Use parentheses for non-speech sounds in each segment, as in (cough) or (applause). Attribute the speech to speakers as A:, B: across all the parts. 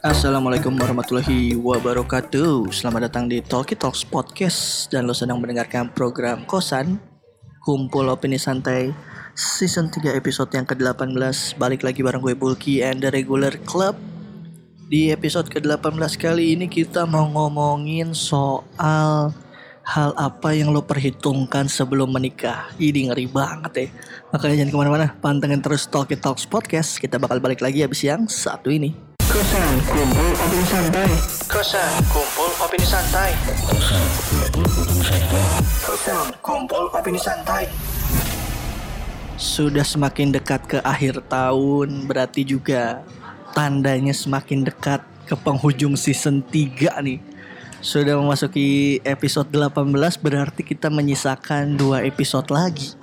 A: Assalamualaikum warahmatullahi wabarakatuh. Selamat datang di Talkie Talks Podcast. Dan lo sedang mendengarkan program Kosan Kumpul Opini Santai Season 3 episode yang ke-18 Balik lagi bareng gue Bulky and the Regular Club. Di episode ke-18 kali ini kita mau ngomongin soal Hal apa yang lo perhitungkan sebelum menikah. Ini ngeri banget ya. Makanya jangan ke mana-mana Pantengin terus Talkie Talks Podcast. Kita bakal balik lagi habis yang satu ini. Kosan kumpul opini santai. Kosan kumpul opini santai. Kosan kumpul opini santai. Sudah semakin dekat ke akhir tahun, berarti juga tandanya semakin dekat ke penghujung season 3 nih. Sudah memasuki episode 18 berarti kita menyisakan dua episode lagi.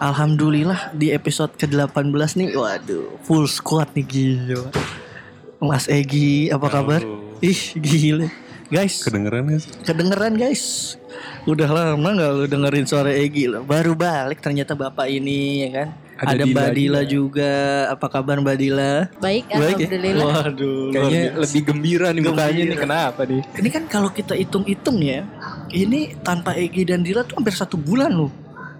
A: Alhamdulillah di episode ke-18 nih waduh full squad nih gila. Mas Egi, apa kabar? Ih, gila. Guys,
B: Kedengeran sih?
A: kedengeran guys. Udah lama nggak lu dengerin suara Egi loh. Baru balik ternyata bapak ini ya kan.
B: Ada
A: Ada,
B: Dila
A: Mbak Dila
B: juga.
A: juga. Apa kabar Mbak Dila?
C: Baik,
A: Baik ya?
C: alhamdulillah.
A: Waduh, luar
B: Kayaknya lebih gembira nih mukanya
A: Gembira.
B: nih Kenapa nih?
A: Ini kan kalau kita hitung-hitung ya, ini tanpa Egi dan Dila tuh hampir satu bulan loh.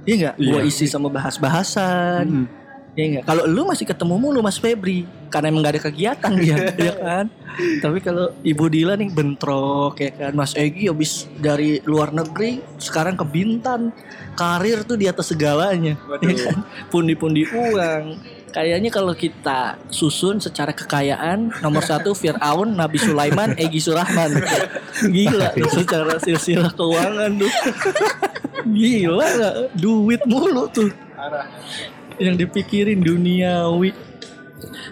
A: Iya nggak? Gua
B: Iya.
A: isi sama bahas-bahasan.
B: Hmm.
A: Iya nggak? Kalau lu masih ketemu mulu Mas Febri, karena emang gak ada kegiatan dia, (laughs) ya kan? Tapi kalau Ibu Dila nih bentrok ya kan, Mas Egi habis dari luar negeri, sekarang ke Bintan, karir tuh di atas segalanya, ya kan? Pundi-pundi uang. Kayaknya kalau kita susun secara kekayaan nomor satu Fir'aun, Nabi Sulaiman, (laughs) Egi Surahman. Gila tuh secara silsilah keuangan tuh. (laughs) Gila gak? Duit mulu tuh yang dipikirin duniawi.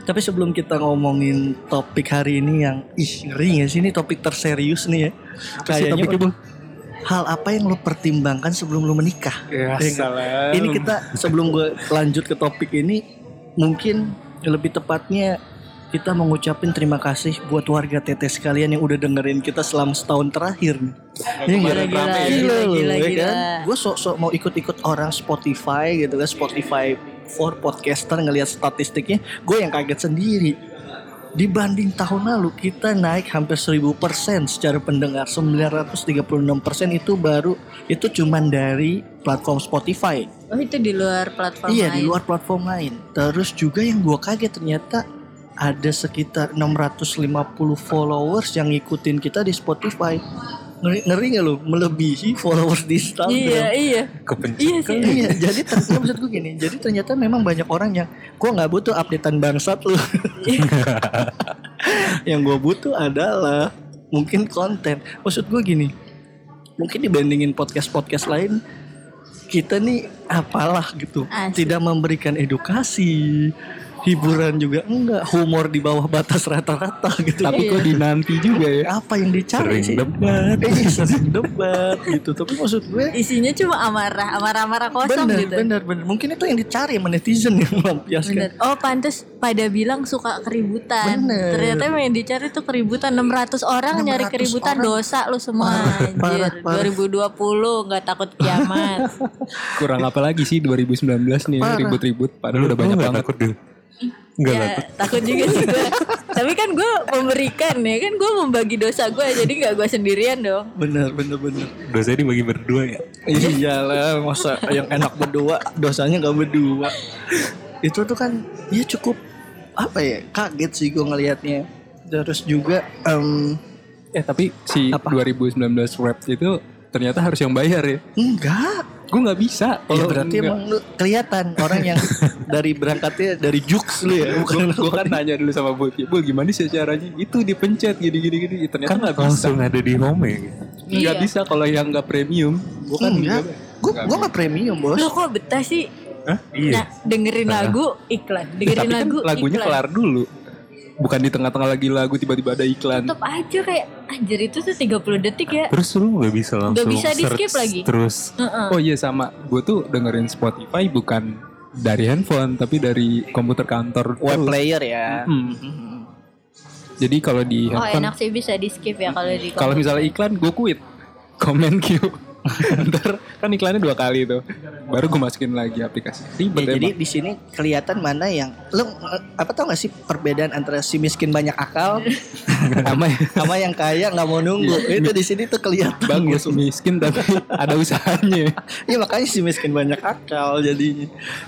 A: Tapi sebelum kita ngomongin topik hari ini yang ih ngeri gak sih ini topik terserius nih ya. Kayaknya hal apa yang lo pertimbangkan sebelum lo menikah?
B: Ya,
A: Ya
B: salam.
A: Ini kita sebelum gue lanjut ke topik ini mungkin lebih tepatnya kita mengucapin terima kasih buat warga Teteh sekalian yang udah dengerin kita selama setahun terakhir nih. Iya nggak?
B: Kemarin
C: Gila,
B: rame ya.
C: gila, gila,
A: ya
C: gila.
A: kan? Gue sok-sok mau ikut-ikut orang Spotify gitu kan, Spotify for podcaster ngelihat statistiknya, gue yang kaget sendiri. Dibanding tahun lalu kita naik hampir 1000% secara pendengar 936% itu baru itu cuman dari platform Spotify.
C: Oh itu di luar platform
A: Iya di
C: lain.
A: luar platform lain. Terus juga yang gue kaget ternyata ada sekitar 650 followers yang ngikutin kita di Spotify. Ngeri, ngeri gak lo? Melebihi followers di Instagram.
C: Iya, iya.
B: Kepencet
C: Iya sih.
A: Iya, jadi ternyata maksud gue gini, jadi ternyata memang banyak orang yang gue nggak butuh updatean bangsat lu. (laughs) yang gue butuh adalah mungkin konten. Maksud gue gini, mungkin dibandingin podcast-podcast lain, kita nih apalah gitu,
C: Asik.
A: tidak memberikan edukasi, hiburan juga enggak, humor di bawah batas rata-rata gitu.
B: Tapi kok dinanti juga ya?
A: apa yang dicari
B: Sering
A: sih?
B: debat.
A: Eh, (laughs) sering debat gitu. Tapi maksud gue
C: Isinya cuma amarah, amarah-amarah kosong
A: bener,
C: gitu.
A: bener, bener. Mungkin itu yang dicari sama netizen yang melampiaskan.
C: Bener. Oh pantes pada bilang suka keributan.
A: Bener.
C: Ternyata yang dicari tuh keributan 600 orang
A: 600
C: nyari keributan
A: orang.
C: dosa lu semua
A: Parah,
C: anjir.
A: parah, parah.
C: 2020 nggak takut kiamat.
B: Kurang apa lagi sih 2019 nih ribut-ribut Padahal udah banyak banget
D: takut deh. Enggak
C: ya,
D: takut.
C: takut juga sih gue. (laughs) Tapi kan gue memberikan ya kan gue membagi dosa gue jadi nggak gue sendirian dong.
A: Bener, bener, bener.
D: Dosanya dibagi berdua ya.
A: Iyalah, masa yang enak berdua, dosanya nggak berdua. Itu tuh kan, ya cukup apa ya? Kaget sih gue ngelihatnya. Terus juga, em,
B: Eh tapi si
A: Apa?
B: 2019 rap itu ternyata harus yang bayar ya
A: enggak.
B: Gue gak bisa
A: Ya
B: Kalau
A: berarti
B: enggak.
A: emang kelihatan orang yang (laughs) dari berangkatnya dari jux lu ya, bukan
B: Gue kan nanya dulu sama Bul Bul gimana sih caranya Itu dipencet gini-gini gini Ternyata
D: Kan
B: gak bisa
D: langsung ada di home ya.
B: Nggak
C: Iya.
B: bisa kalau yang gak premium Gue kan
A: enggak. Gue gue nggak premium bos.
C: Lo kok betah sih?
D: Hah? Iya.
C: Nah, dengerin lagu iklan,
B: Ya,
C: dengerin
B: tapi kan
C: lagu
B: lagunya
C: iklan.
B: kelar dulu Bukan di tengah-tengah lagi lagu tiba-tiba ada iklan
C: Tetep aja kayak anjir itu tuh 30 detik ya.
D: Terus lu gak bisa langsung
C: bisa di skip lagi.
D: Terus
C: Heeh.
B: Oh iya sama Gue tuh dengerin Spotify bukan dari handphone tapi dari komputer kantor
A: Web
B: terus.
A: player ya.
B: Hmm.
A: Mhm.
B: Jadi kalau di
C: Oh
B: handphone
C: enak sih bisa di skip ya kalau di
B: kalau misalnya iklan gue quit komen queue (laughs) ntar kan iklannya dua kali tuh. Baru gue masukin lagi aplikasi. Ribet
A: Ya, jadi di sini kelihatan mana yang lu apa tau gak sih perbedaan antara si miskin banyak akal (laughs) sama sama yang kaya nggak mau nunggu? Itu di sini tuh kelihatan.
B: Bagus miskin tapi (laughs) ada usahanya.
A: Iya makanya si miskin banyak akal jadinya.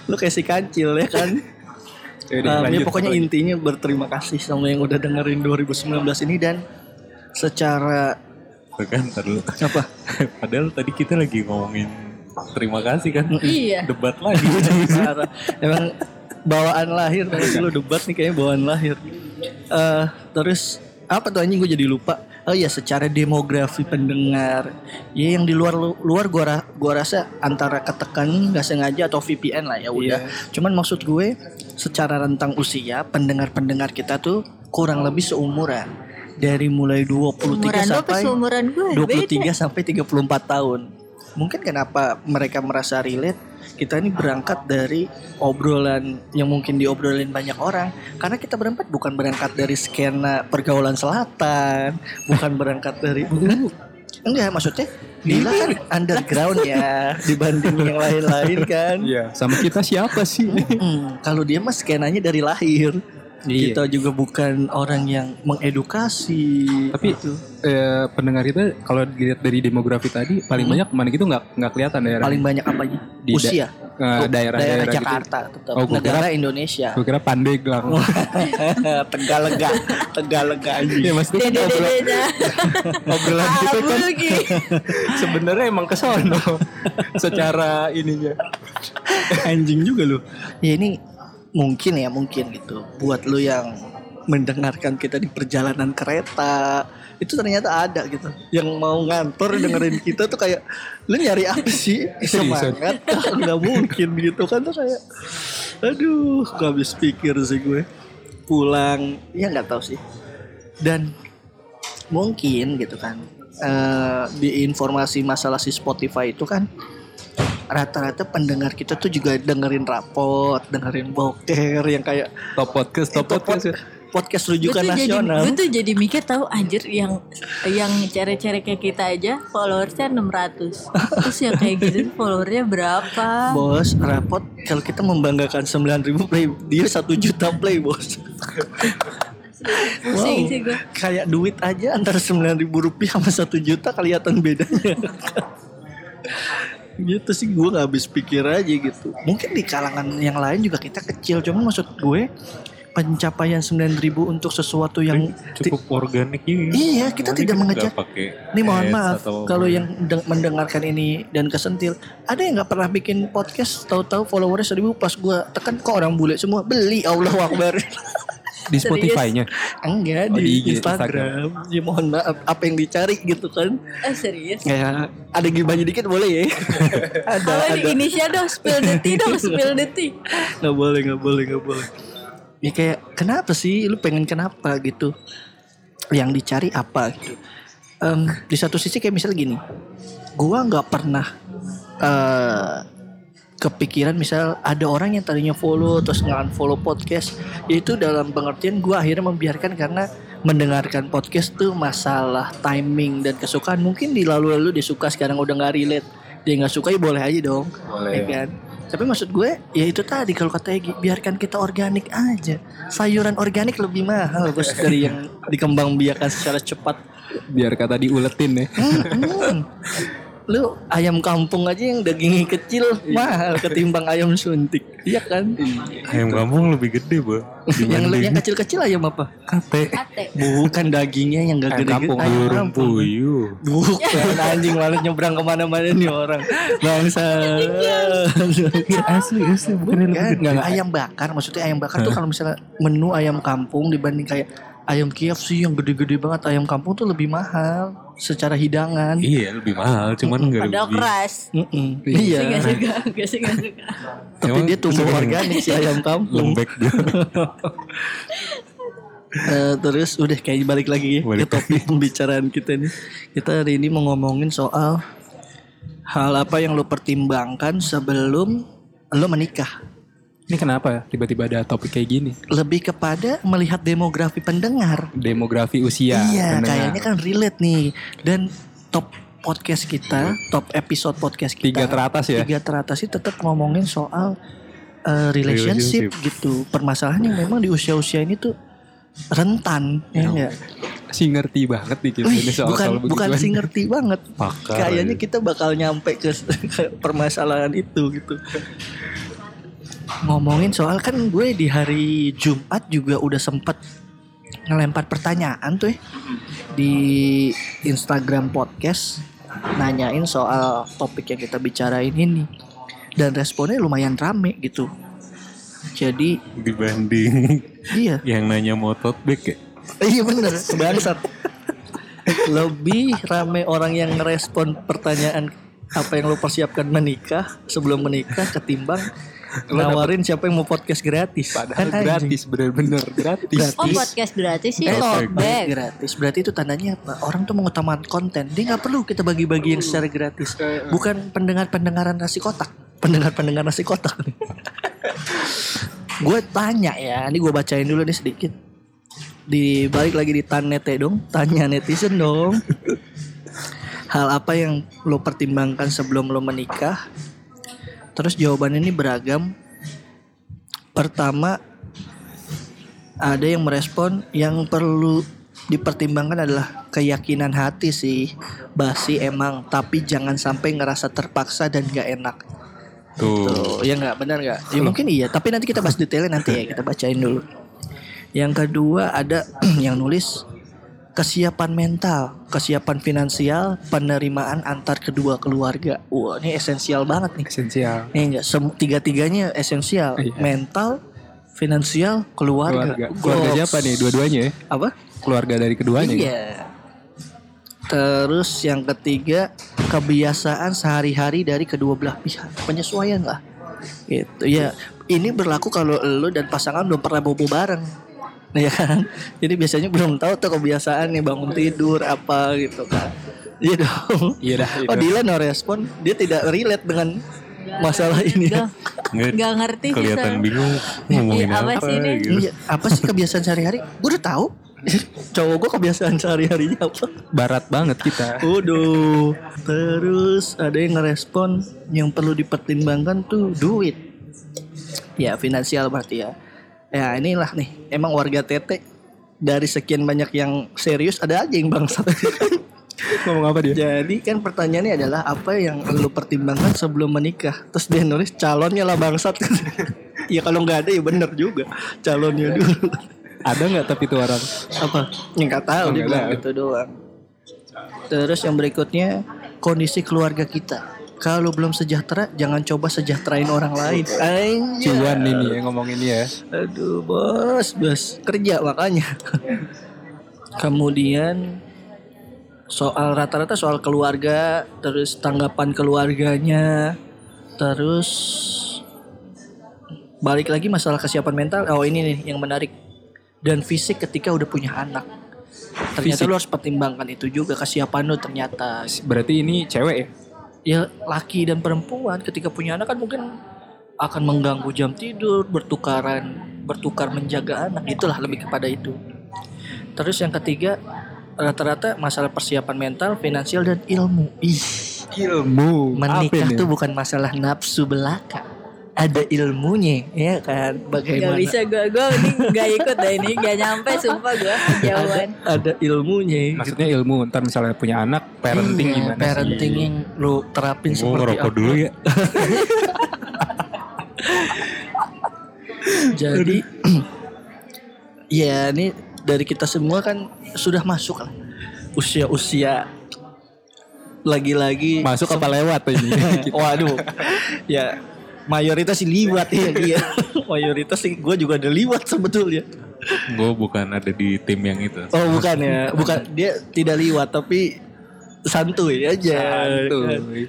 A: Lu kayak si kancil ya kan?
B: Yaudah,
A: Um, ya
B: lanjut.
A: pokoknya intinya berterima kasih sama yang udah dengerin 2019 ini dan secara
D: Tuh kan ntar dulu.
A: apa (laughs)
D: Padahal tadi kita lagi ngomongin terima kasih kan.
C: Iya.
D: Debat lagi. (laughs)
A: Emang bawaan lahir tadi lu debat nih kayaknya bawaan lahir. Eh terus apa tuh anjing gue jadi lupa. Oh iya secara demografi pendengar. Ya yang di luar luar gua ra- gua rasa antara ketekan nggak sengaja atau VPN lah ya udah. Cuman maksud gue secara rentang usia pendengar-pendengar kita tuh kurang lebih seumuran. Dari mulai 23
C: Umuran
A: sampai
C: seumuran gue?
A: 23 sampai 34 tahun. Mungkin kenapa mereka merasa relate? Kita ini berangkat dari obrolan yang mungkin diobrolin banyak orang. Karena kita berempat bukan berangkat dari skena pergaulan selatan, bukan berangkat dari Enggak, maksudnya Dila kan (laughs) underground ya dibanding yang lain-lain kan.
B: Iya, sama kita siapa sih?
A: Hmm, kalau dia mah skenanya dari lahir.
B: Iya.
A: Kita juga bukan orang yang mengedukasi.
B: Tapi eh, pendengar kita kalau dilihat dari demografi tadi paling banyak mana gitu nggak nggak kelihatan daerah.
A: paling banyak apanya?
B: Di da-
A: Usia.
B: eh, daerah-daerah gitu.
A: Jakarta tetap.
B: Oh,
A: negara Indonesia.
B: Gue kira Pandeglang. (laughs)
A: Tegalega, Tegalega aja.
B: ya maksudnya (laughs) kan obrolan,
C: Dede-dede.
B: obrolan kita
C: Abu
B: kan
C: lagi. (laughs)
B: sebenarnya emang ke sono secara ininya.
A: Anjing juga lu. Ya ini mungkin ya mungkin gitu. Buat lu yang mendengarkan kita di perjalanan kereta itu ternyata ada gitu. Yang mau ngantor dengerin kita tuh kayak lu nyari apa sih? Semangat (laughs) nggak mungkin gitu kan tuh kayak aduh gak habis pikir sih gue. Pulang ya nggak tahu sih. Dan mungkin gitu kan eh, di informasi masalah si Spotify itu kan rata-rata pendengar kita tuh juga dengerin rapot, dengerin boker yang kayak
B: Top podcast, top
A: itu
B: podcast. ya.
A: pod- podcast
C: Gue
A: rujukan
C: jadi
A: nasional.
C: gue tuh jadi mikir tahu anjir yang yang cere-cere kayak kita aja followersnya 600 terus yang kayak gitu tuh followernya berapa
A: Bos, rapot kalau kita membanggakan 9000 play, dia 1 juta play, Bos. Wow.
C: sih gue
A: Kayak duit aja antara 9000 rupiah sama 1 juta kelihatan bedanya. Gitu sih gue gak habis pikir aja gitu. Mungkin di kalangan yang lain juga kita kecil, cuman maksud gue pencapaian 9000 untuk sesuatu yang
D: Cukup organik ini.
A: Iya, kita tidak mengejar.
D: Nggak
A: Ini mohon maaf kalau yang deng- mendengarkan ini dan kesentil, ada yang nggak pernah bikin podcast tahu-tahu followernya seribu pas gua tekan kok orang bule semua beli Allah Akbar. (laughs)
B: Di Spotify-nya.
A: Enggak
B: Oh,
A: di,
B: di IG,
A: Instagram. Ya mohon maaf apa yang dicari gitu kan.
C: ah serius
A: Kayak ada gibahnya dikit boleh ya. (laughs) ada
C: Apa
A: ada.
C: nih inisial dong spill the tea dong spill the tea
A: Nggak boleh nggak boleh nggak boleh. Ya kayak kenapa sih lu pengen kenapa gitu? Yang dicari apa gitu? Em, di satu sisi kayak misalnya gini, gua nggak pernah eh kepikiran misal ada orang yang tadinya follow terus nggak follow podcast itu dalam pengertian gua akhirnya membiarkan karena mendengarkan podcast tuh masalah timing dan kesukaan mungkin di lalu-lalu dia suka sekarang udah nggak relate dia nggak suka ya boleh aja dong
B: Boleh.
A: ya kan tapi maksud gue ya itu tadi kalau kata Egi biarkan kita organik aja sayuran organik lebih mahal bos (laughs) dari yang dikembang biakan secara cepat
B: Biar kata diuletin ya.
A: Hmm. Lu ayam kampung aja yang dagingnya kecil mahal ketimbang ayam suntik. Iya kan?
D: Ayam kampung lebih gede, Bu.
A: yang yang kecil-kecil ayam apa?
D: Kate.
C: ate
A: bukan dagingnya yang gak
B: Ayam
A: gede-gede.
B: kampung,
A: ayam
D: Burung
A: kampung.
D: puyuh.
A: bukan anjing malah nyebrang ke mana-mana nih orang. Bangsa
D: asli, asli. Bukan
A: Kan, ayam bakar maksudnya ayam bakar tuh kalau misalnya menu ayam kampung dibanding kayak ayam KFC yang gede-gede banget ayam kampung tuh lebih mahal secara hidangan.
D: Iya, lebih mahal. Cuman nggak
C: padahal
D: lebih.
C: keras
A: Iya.
C: gak suka gak sih gak suka
A: Tapi dia tumbuh organik si ayam kampung.
D: Lembek dia. (laughs)
A: Eh, terus udah kayak balik lagi ya
D: Balik
A: ke topik pembicaraan kita nih. Kita hari ini mau ngomongin soal hal apa yang lo pertimbangkan sebelum lo menikah.
B: Ini kenapa ya tiba-tiba ada topik kayak gini?
A: Lebih kepada melihat demografi pendengar.
B: Demografi usia.
A: iya,
B: pendengar.
A: kayaknya kan relate nih. Dan top podcast kita, top episode podcast kita.
B: Tiga teratas ya?
A: Tiga teratas sih tetap ngomongin soal uh, relationship,
D: Relationship.
A: gitu. Permasalahan yang memang di usia-usia ini tuh rentan, ya enggak?
B: si ngerti banget nih kita ini soal
A: bukan
B: soal
A: bukan sih ngerti banget.
D: Pakar
A: Kayaknya kita bakal nyampe ke, (laughs) ke permasalahan itu gitu. Ngomongin soal kan gue di hari Jumat juga udah sempet ngelempar pertanyaan tuh ya. Di Instagram podcast nanyain soal topik yang kita bicarain ini. Dan responnya lumayan rame gitu. Jadi
D: dibanding
A: iya.
D: yang nanya mau tote bag ya.
A: Iya bener. Bangsat. Lebih rame orang yang ngerespon pertanyaan Apa yang lo persiapkan menikah Sebelum menikah ketimbang Nawarin siapa yang mau podcast gratis.
B: Padahal
A: Kan
B: gratis bener-bener gratis.
A: Gratis.
C: Oh podcast gratis sih?
A: Eh,
C: tote bag.
A: gratis. Berarti itu tandanya apa? Orang tuh mengutamakan konten. Dia nggak perlu kita bagi-bagi yang secara gratis. Bukan pendengar-pendengaran nasi kotak. Pendengar-pendengar nasi kotak. Gue tanya ya Ini gue bacain dulu nih sedikit. Di balik lagi di tan nete dong. Tanya netizen dong. Hal apa yang lo pertimbangkan sebelum lo menikah terus jawabannya ini beragam pertama ada yang merespon yang perlu dipertimbangkan adalah keyakinan hati sih basi emang tapi jangan sampai ngerasa terpaksa dan gak enak
D: Tuh.
A: Tuh, ya nggak benar nggak? Ya mungkin iya, tapi nanti kita bahas detailnya nanti ya, kita bacain dulu. Yang kedua ada (clears throat) yang nulis kesiapan mental, kesiapan finansial, penerimaan antar kedua keluarga. Wah, ini esensial banget nih.
B: Esensial.
A: Nih enggak tiga-tiganya esensial.
B: Iya.
A: Mental, finansial, keluarga.
B: Keluarga. Keluarga siapa nih? Dua-duanya ya?
A: Apa?
B: Keluarga dari keduanya. ya?
A: Iya. Terus yang ketiga kebiasaan sehari-hari dari kedua belah pihak penyesuaian lah. Gitu ya. Ini berlaku kalau lo dan pasangan belum pernah bobo bareng. (laughs) Ya kan? Jadi biasanya belum tahu tuh kebiasaannya bangun tidur apa gitu kan. Iya dong.
B: Iya dah.
A: Oh Dylan no respon Dia tidak relate dengan masalah ini
C: Gak,
D: Nggak
C: gak ngerti
D: kelihatan bingung ngomongin
C: Iya, apa
D: apa,
C: sih ini?
D: gitu.
A: Iya, Apa sih kebiasaan sehari-hari Gue udah tahu (laughs) Cowok gue kebiasaan sehari-harinya apa
B: Barat banget kita.
A: Waduh. Terus ada yang ngerespon yang perlu dipertimbangkan tuh duit. Ya finansial berarti ya. Ya inilah nih. Emang warga Tete dari sekian banyak yang serius ada aja yang bangsat. (laughs)
B: Ngomong apa dia?
A: Jadi kan pertanyaannya adalah apa yang lu pertimbangkan sebelum menikah? Terus dia nulis calonnya lah bangsat. (laughs) ya kalau nggak ada ya bener juga calonnya dulu.
B: Ada nggak tapi itu orang?
A: apa yang nggak tahu
B: Oh,
A: dia bilang gitu doang terus yang berikutnya kondisi keluarga kita kalau belum sejahtera jangan coba sejahterain orang lain.
B: Cuan ini ya ngomongin ya.
A: aduh bos bos kerja makanya (laughs) kemudian soal rata-rata soal keluarga terus tanggapan keluarganya terus balik lagi masalah kesiapan mental oh ini nih yang menarik dan fisik ketika udah punya anak ternyata
B: Fisik.
A: lu harus pertimbangkan itu juga kesiapan lu ternyata
B: Berarti ini cewek ya?
A: Ya laki dan perempuan ketika punya anak kan mungkin akan mengganggu jam tidur bertukaran bertukar menjaga anak itulah lebih kepada itu. Terus yang ketiga rata-rata masalah persiapan mental finansial dan ilmu. Ih
B: Ilmu.
A: menikah tuh bukan masalah nafsu belaka ada ilmunya ya kan
C: Gak
A: bagaimana
C: bisa gue Gue ini gak ikut deh ini Gak nyampe sumpah gue
A: ada,
C: Jauhan
A: ada ilmunya
B: Maksudnya ilmu ntar misalnya punya anak parenting
A: Iya,
B: gimana
A: parenting
B: sih?
A: yang lu terapin
D: Gue
A: seperti apa
D: dulu ya. (laughs)
A: Jadi (clears throat) ya ini dari kita semua kan sudah masuk lah usia-usia lagi-lagi
B: Masuk apa lewat ini? (laughs)
A: Waduh. (laughs) ya mayoritas sih liwat ya dia. (laughs) mayoritas sih gue juga ada liwat sebetulnya.
D: Gue bukan ada di tim yang itu.
A: Oh bukan ya, bukan dia tidak liwat tapi santuy aja.
B: Santuy.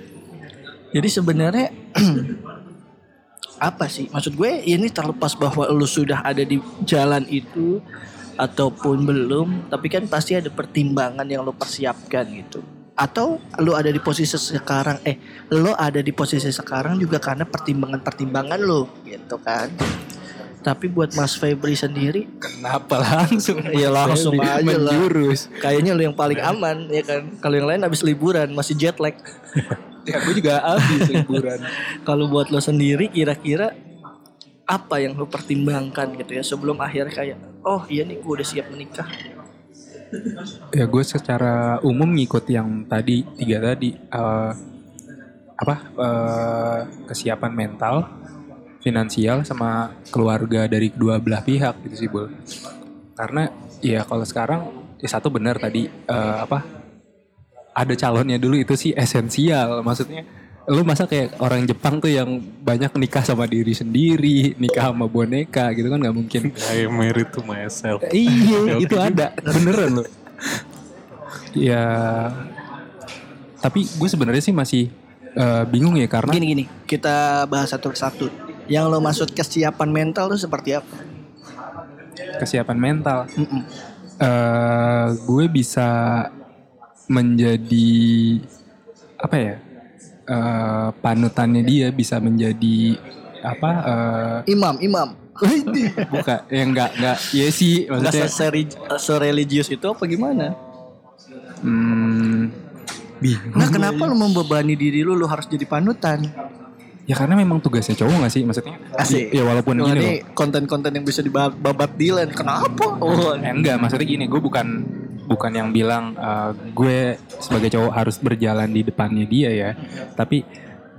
A: Jadi sebenarnya (clears throat) apa sih? Maksud gue ini terlepas bahwa lu sudah ada di jalan itu ataupun belum, tapi kan pasti ada pertimbangan yang lu persiapkan gitu. Atau lu ada di posisi sekarang eh lo ada di posisi sekarang juga karena pertimbangan-pertimbangan lo gitu kan tapi buat Mas Febri sendiri
B: Kenapa langsung?
A: Ya langsung aja lah.
B: menjurus.
A: kayaknya lu yang paling aman ya kan kalau yang lain habis liburan masih jet lag (laughs)
B: Ya gue juga habis liburan. (laughs)
A: kalau buat lo sendiri kira-kira apa yang lo pertimbangkan gitu ya sebelum akhir kayak oh iya nih gue udah siap menikah (laughs)
B: ya gue secara umum ngikut yang tadi tiga tadi Eh, apa eh, kesiapan mental, finansial sama keluarga dari kedua belah pihak gitu sih bul. Karena ya kalau sekarang ya satu benar tadi eh, apa ada calonnya dulu itu sih esensial maksudnya lu masa kayak orang Jepang tuh yang banyak nikah sama diri sendiri nikah sama boneka gitu kan nggak mungkin
D: I married to myself.
B: Iya, (laughs) itu ada beneran loh. Ya, tapi gue sebenarnya sih masih eh, bingung ya karena
A: gini gini kita bahas satu persatu yang lo maksud kesiapan mental tuh seperti apa
B: kesiapan mental.
A: Mm-mm.
B: eh gue bisa menjadi apa ya? Eh, panutannya dia bisa menjadi apa? eh,
A: imam imam (laughs)
B: bukan, ya enggak enggak. Iya sih,
A: nggak
B: maksudnya.
A: se- se-religius itu apa gimana
B: Hmm, bingung.
A: nah kenapa lo membebani diri lo lo harus jadi panutan
B: Ya karena memang tugasnya cowok gak sih maksudnya?
A: Asik.
B: Ya walaupun
A: Wah,
B: gini loh.
A: konten-konten yang bisa dibabat Dilan kenapa oh
B: enggak, maksudnya gini, gue bukan bukan yang bilang eh, gue sebagai cowok harus berjalan di depannya dia ya. Tapi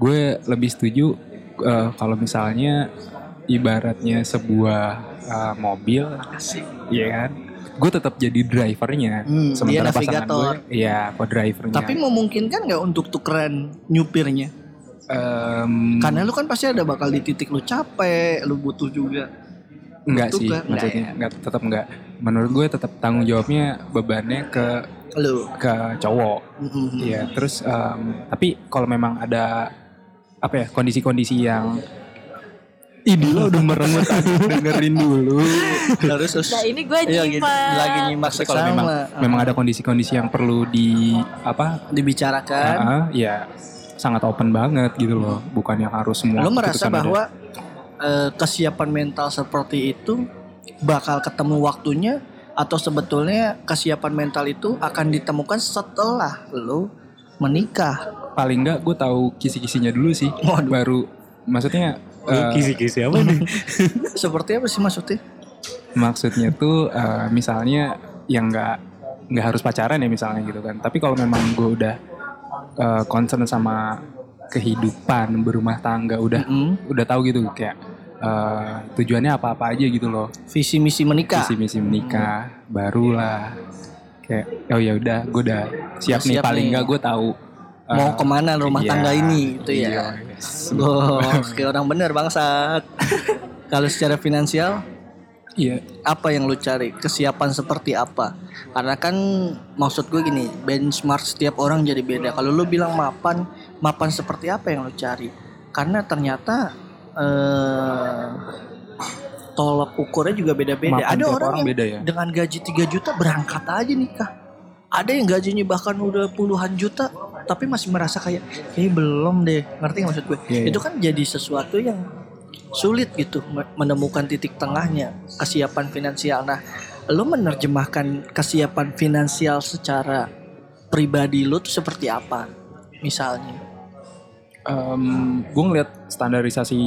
B: gue lebih setuju eh, kalau misalnya ibaratnya sebuah eh, mobil, iya kan? Gue tetap jadi drivernya.
A: Hmm,
B: Sementara
A: dia
B: pasangan gue,
A: navigator.
B: iya, co-drivernya.
A: tapi memungkinkan nggak untuk tukeran nyupirnya
B: Em,
A: karena lu kan pasti ada bakal di titik lu capek lu butuh juga
B: enggak sih,
A: enggak
B: maksudnya enggak tetap enggak. Menurut gue tetap tanggung jawabnya bebannya ke
A: lu
B: ke cowok.
A: Mm-mm.
B: Iya, terus em, tapi kalau memang ada apa ya kondisi-kondisi yang ini lo udah merengut (laughs) dengerin dulu.
A: terus terus
C: Nah ini gue
A: Iya, gitu.
C: nyimak.
A: lagi nyimak
B: kalau memang memang ada kondisi-kondisi yang perlu di apa?
A: dibicarakan
B: ah, ya sangat open banget gitu loh, bukan yang harus semua.
A: lu merasa
B: ada.
A: bahwa eh, kesiapan mental seperti itu bakal ketemu waktunya atau sebetulnya kesiapan mental itu akan ditemukan setelah lu menikah
B: paling enggak gue tahu kisi-kisinya dulu sih,
A: Waduh.
B: baru maksudnya
D: Lu
B: eh,
D: kisi-kisi apa nih? (laughs)
A: seperti apa sih maksudnya
B: maksudnya tuh eh, misalnya yang nggak nggak harus pacaran ya misalnya gitu kan tapi kalau memang gue udah eh, concern sama kehidupan berumah tangga udah
A: Mm-mm.
B: udah tahu gitu kayak eh, tujuannya apa apa aja gitu loh.
A: Visi misi menikah.
B: Visi misi menikah. Barulah. Kayak oh ya udah gue udah siap nih.
A: Siap
B: paling nggak gue tahu eh,
A: mau ke mana rumah
B: iya,
A: tangga ini itu
B: iya.
A: ya Wah, kayak orang bener bangsat. (laughs) Kalau secara finansial
B: iya.
A: apa yang lu cari? Kesiapan seperti apa? Karena kan maksud gue gini benchmark setiap orang jadi beda. Kalau lu bilang mapan mapan seperti apa yang lu cari? Karena ternyata eh tolak ukurnya juga beda-beda. Ada orang,
B: orang
A: yang
B: beda ya?
A: dengan gaji 3 juta berangkat aja nikah ada yang gajinya bahkan udah puluhan juta tapi masih merasa kayak kayak belum deh. Ngerti nggak maksud gue?
B: Iya, iya.
A: itu kan jadi sesuatu yang sulit gitu me- menemukan titik tengahnya kesiapan finansial. Nah lo menerjemahkan kesiapan finansial secara pribadi lo tuh seperti apa misalnya
B: gue ngeliat standarisasi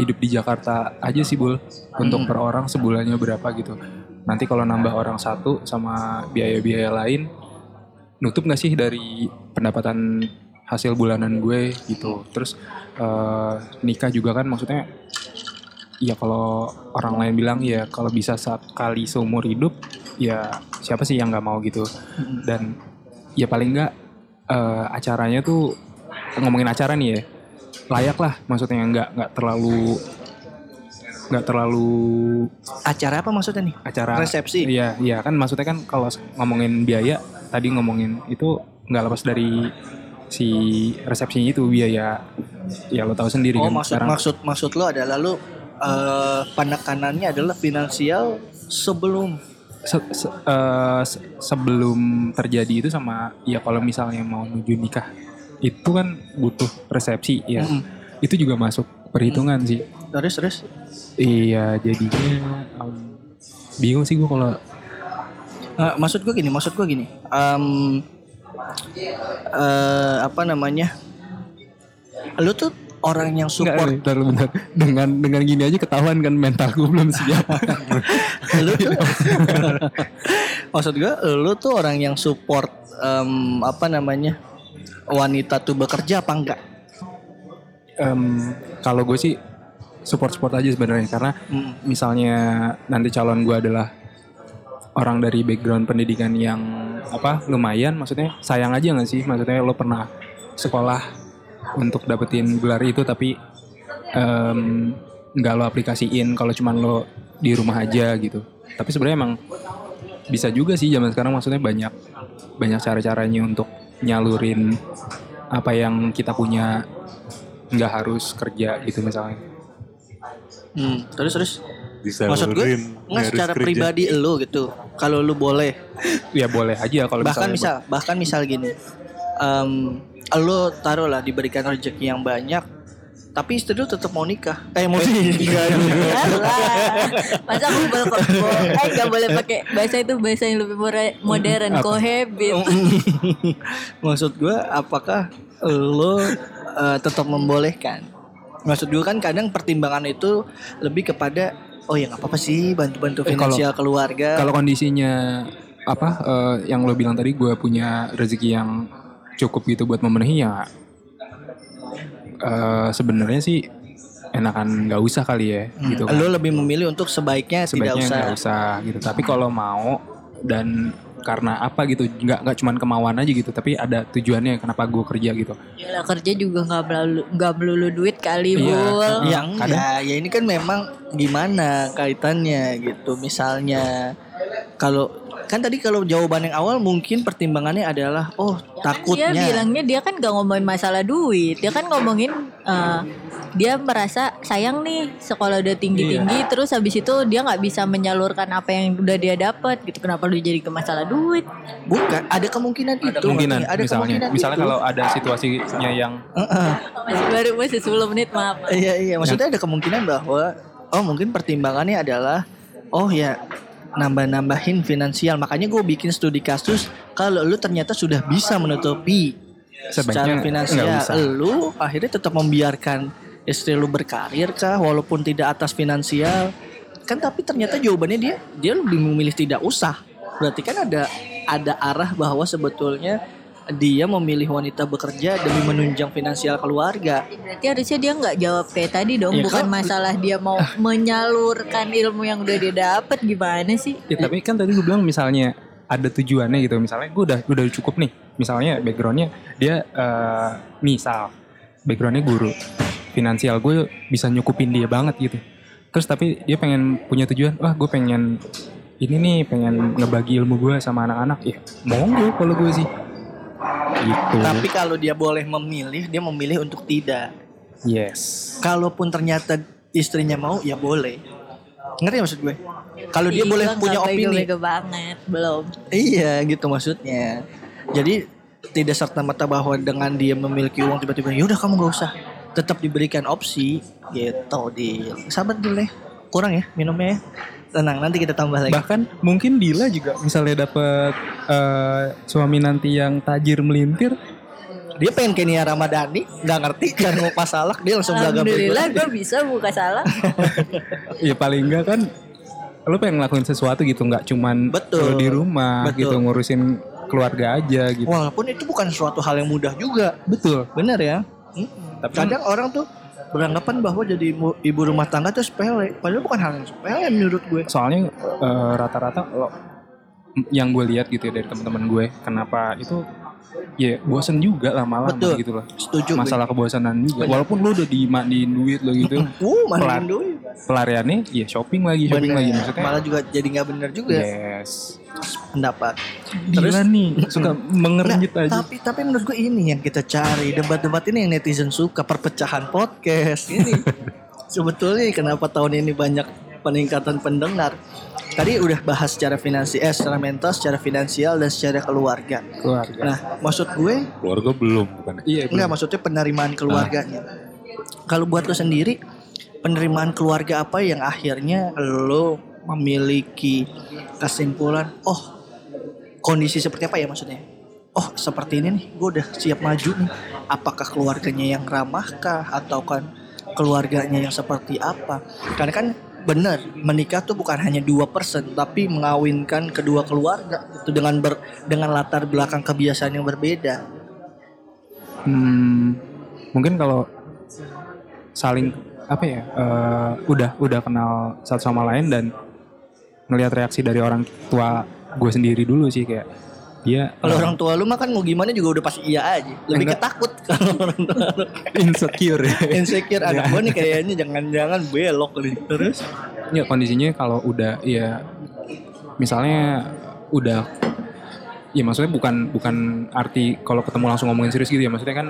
B: hidup di Jakarta aja sih bul. Untuk
A: Hmm.
B: per orang sebulannya berapa gitu. Nanti kalau nambah orang satu sama biaya-biaya lain nutup nggak sih dari pendapatan hasil bulanan gue gitu. Terus eh, nikah juga kan maksudnya ya kalau orang lain bilang ya kalau bisa sekali seumur hidup ya siapa sih yang nggak mau gitu. Dan ya paling nggak eh, acaranya tuh ngomongin acara nih ya layak lah maksudnya nggak nggak terlalu nggak terlalu
A: acara apa maksudnya nih?
B: Acara
A: Resepsi?
B: iya iya kan maksudnya kan kalau ngomongin biaya tadi ngomongin itu nggak lepas dari si resepsinya itu biaya ya lo tahu sendiri
A: oh
B: kan
A: maksud
B: sekarang.
A: maksud maksud lo adalah lo eh, penekanannya adalah finansial sebelum?
B: Se- se- eh, se- sebelum terjadi itu sama ya kalau misalnya mau menuju nikah itu kan butuh resepsi ya.
A: Mm-mm.
B: Itu juga masuk perhitungan sih.
A: Terus terus.
B: Iya jadinya em, bingung sih gue kalau
A: Nah, maksud gue gini, maksud gue gini. Em, eh, apa namanya? Lu tuh orang yang
B: Enggak,
A: support.
B: bentar, bentar. Dengan dengan gini aja ketahuan kan mental gue belum siap. (laughs)
A: lu tuh (laughs) maksud gue lu tuh orang yang support em, apa namanya wanita tuh bekerja apa enggak?
B: Em, kalau gue sih support support aja sebenarnya karena
A: Mm.
B: misalnya nanti calon gue adalah orang dari background pendidikan yang apa lumayan maksudnya sayang aja nggak sih? Maksudnya lo pernah sekolah untuk dapetin gelar itu tapi nggak lo aplikasiin kalau cuman lo di rumah aja gitu. Tapi sebenarnya emang bisa juga sih zaman sekarang maksudnya banyak banyak cara-caranya untuk nyalurin apa yang kita punya nggak harus kerja gitu misalnya.
A: Hmm, terus terus?
D: Bisa
A: maksud gue nggak secara pribadi lu gitu kalau lu boleh.
B: Ya boleh aja kalau
A: bahkan
B: misalnya
A: misal bahkan misal gini em lu taruh lah diberikan rezeki yang banyak tapi istri lu tetap mau nikah. Eh mau nikah
C: Alah. (laughs) Masa aku boleh (laughs) Eh gak boleh pakai bahasa itu bahasa yang lebih modern Cohabit. (laughs)
A: Maksud gue apakah lo eh, tetap membolehkan? Maksud gue kan kadang pertimbangan itu lebih kepada oh ya nggak apa-apa sih bantu-bantu
B: Eh, kalau-
A: finansial keluarga.
B: kalau kondisinya apa eh, yang lo bilang tadi gue punya rezeki yang cukup gitu buat memenuhi ya eh, sebenarnya sih enakan nggak usah kali ya gitu kan.
A: lo lebih memilih untuk sebaiknya,
B: sebaiknya
A: tidak usah
B: nggak usah gitu tapi kalau mau dan karena apa gitu nggak nggak cuman kemauan aja gitu tapi ada tujuannya kenapa gue kerja gitu
C: Yalah kerja juga gak melulu, gak melulu duit kali
B: Iya.
C: Bul
A: Ya enggak, ya ini kan memang gimana kaitannya gitu. Misalnya kalau kan tadi kalau jawaban yang awal mungkin pertimbangannya adalah oh
C: Dia
A: takutnya.
C: bilangnya dia kan gak ngomongin masalah duit Dia kan ngomongin eh, Dia merasa sayang nih Sekolah udah tinggi-tinggi
B: Iya.
C: Terus habis itu dia gak bisa menyalurkan apa yang udah dia dapat gitu Kenapa lu jadi ke masalah duit
A: Bukan, ada kemungkinan itu.
B: kemungkinan
A: ada
B: misalnya
A: kemungkinan
B: misalnya
A: itu.
B: kalau ada situasinya yang
A: Heeh.
C: Masih baru masih 10 menit maaf
A: Iya iya, maksudnya ada kemungkinan bahwa oh mungkin pertimbangannya adalah oh ya nambah-nambahin finansial. Makanya gue bikin studi kasus kalau lu ternyata sudah bisa menutupi secara
B: Sebaiknya
A: finansial,
B: nggak usah.
A: lu akhirnya tetap membiarkan istri lu berkarir kah walaupun tidak atas finansial. Kan tapi ternyata jawabannya dia dia lebih memilih tidak usah. Berarti kan ada ada arah bahwa sebetulnya dia memilih wanita bekerja demi menunjang finansial keluarga.
C: Berarti harusnya dia nggak jawab kayak tadi dong
A: Ya,
C: Bukan
A: kan-
C: masalah dia mau menyalurkan ilmu yang udah dia dapat Gimana sih
B: Ya tapi kan tadi gue bilang misalnya ada tujuannya gitu. Misalnya gue udah udah cukup nih. Misalnya backgroundnya dia eh, misal backgroundnya guru. Finansial gue bisa nyukupin dia banget gitu. Terus tapi dia pengen punya tujuan. Wah gue pengen ini nih pengen ngebagi ilmu gue sama anak-anak. Ya monggo kalau gue sih. Gitu.
A: Tapi kalau dia boleh memilih, dia memilih untuk tidak.
B: yes.
A: Kalaupun ternyata istrinya mau, ya boleh. Ngerti maksud gue? Kalau dia
C: Ih,
A: boleh punya opini.
C: bego-bego banget Belum
A: Iya, gitu maksudnya. Jadi tidak serta merta bahwa dengan dia memiliki uang tiba-tiba, ya udah kamu gak usah. Tetap diberikan opsi, gitu di. Sabar dulu ya. Kurang ya minumnya ya. Tenang, nanti kita tambah lagi.
B: Bahkan mungkin Dila juga misalnya dapet eh, suami nanti yang tajir melintir,
A: Dia pengen kayak Nia Ramadhani, nggak ngerti cara mau pasalak, dia langsung belaga
C: Alhamdulillah gue bisa buka salah (laughs)
B: ya paling enggak kan lu pengen ngelakuin sesuatu gitu nggak cuman
A: Betul.
B: di rumah
A: Betul.
B: gitu ngurusin keluarga aja gitu
A: Walaupun itu bukan suatu hal yang mudah juga.
B: betul
A: Bener ya? Hmm.
B: Tapi kan-
A: Kadang orang tuh beranggapan bahwa jadi ibu, rumah tangga tuh sepele. Padahal bukan hal yang sepele menurut gue.
B: soalnya eh, rata-rata lo yang gue lihat gitu ya dari teman-teman gue kenapa itu ya bosen juga lama-lama
A: Betul.
B: gitu loh
A: Setuju. gue.
B: masalah kebosanan juga
A: Bener.
B: walaupun lu udah dimandiin duit lo gitu (laughs)
A: Uh,
B: Pelan.
A: duit.
B: pelariannya ya shopping lagi shopping
A: Bener.
B: lagi maksudnya
A: Malah juga jadi nggak bener juga
B: yes
A: pendapat.
B: Terus nih suka mengerenjit
A: Nah,
B: aja
A: tapi tapi menurut gue ini yang kita cari debat-debat ini yang netizen suka perpecahan podcast ini (laughs) sebetulnya kenapa tahun ini banyak peningkatan pendengar tadi udah bahas secara finansial, eh, secara mental, secara finansial dan secara keluarga.
B: keluarga.
A: Nah, maksud gue
D: Keluarga belum bukan?
B: iya,
A: enggak maksudnya penerimaan keluarganya. Kalau buat lo sendiri, penerimaan keluarga apa yang akhirnya lo memiliki kesimpulan, oh kondisi seperti apa ya maksudnya? Oh seperti ini nih, gue udah siap maju nih. Apakah keluarganya yang ramahkah atau kan keluarganya yang seperti apa? Karena kan benar menikah tuh bukan hanya dua person tapi mengawinkan kedua keluarga itu dengan ber, dengan latar belakang kebiasaan yang berbeda.
B: Hmm, mungkin kalau saling apa ya eh, udah udah kenal satu sama lain dan ngelihat reaksi dari orang tua gue sendiri dulu sih kayak dia
A: Kalau
B: eh,
A: orang tua lu mah kan mau gimana juga udah pasti iya aja. Lebih
B: Enggak.
A: ketakut
B: insecure ya.
A: insecure anak gua nih kayaknya jangan-jangan belok nih. Terus
B: ya kondisinya kalau udah ya misalnya udah ya maksudnya bukan bukan arti kalau ketemu langsung ngomongin serius gitu ya maksudnya kan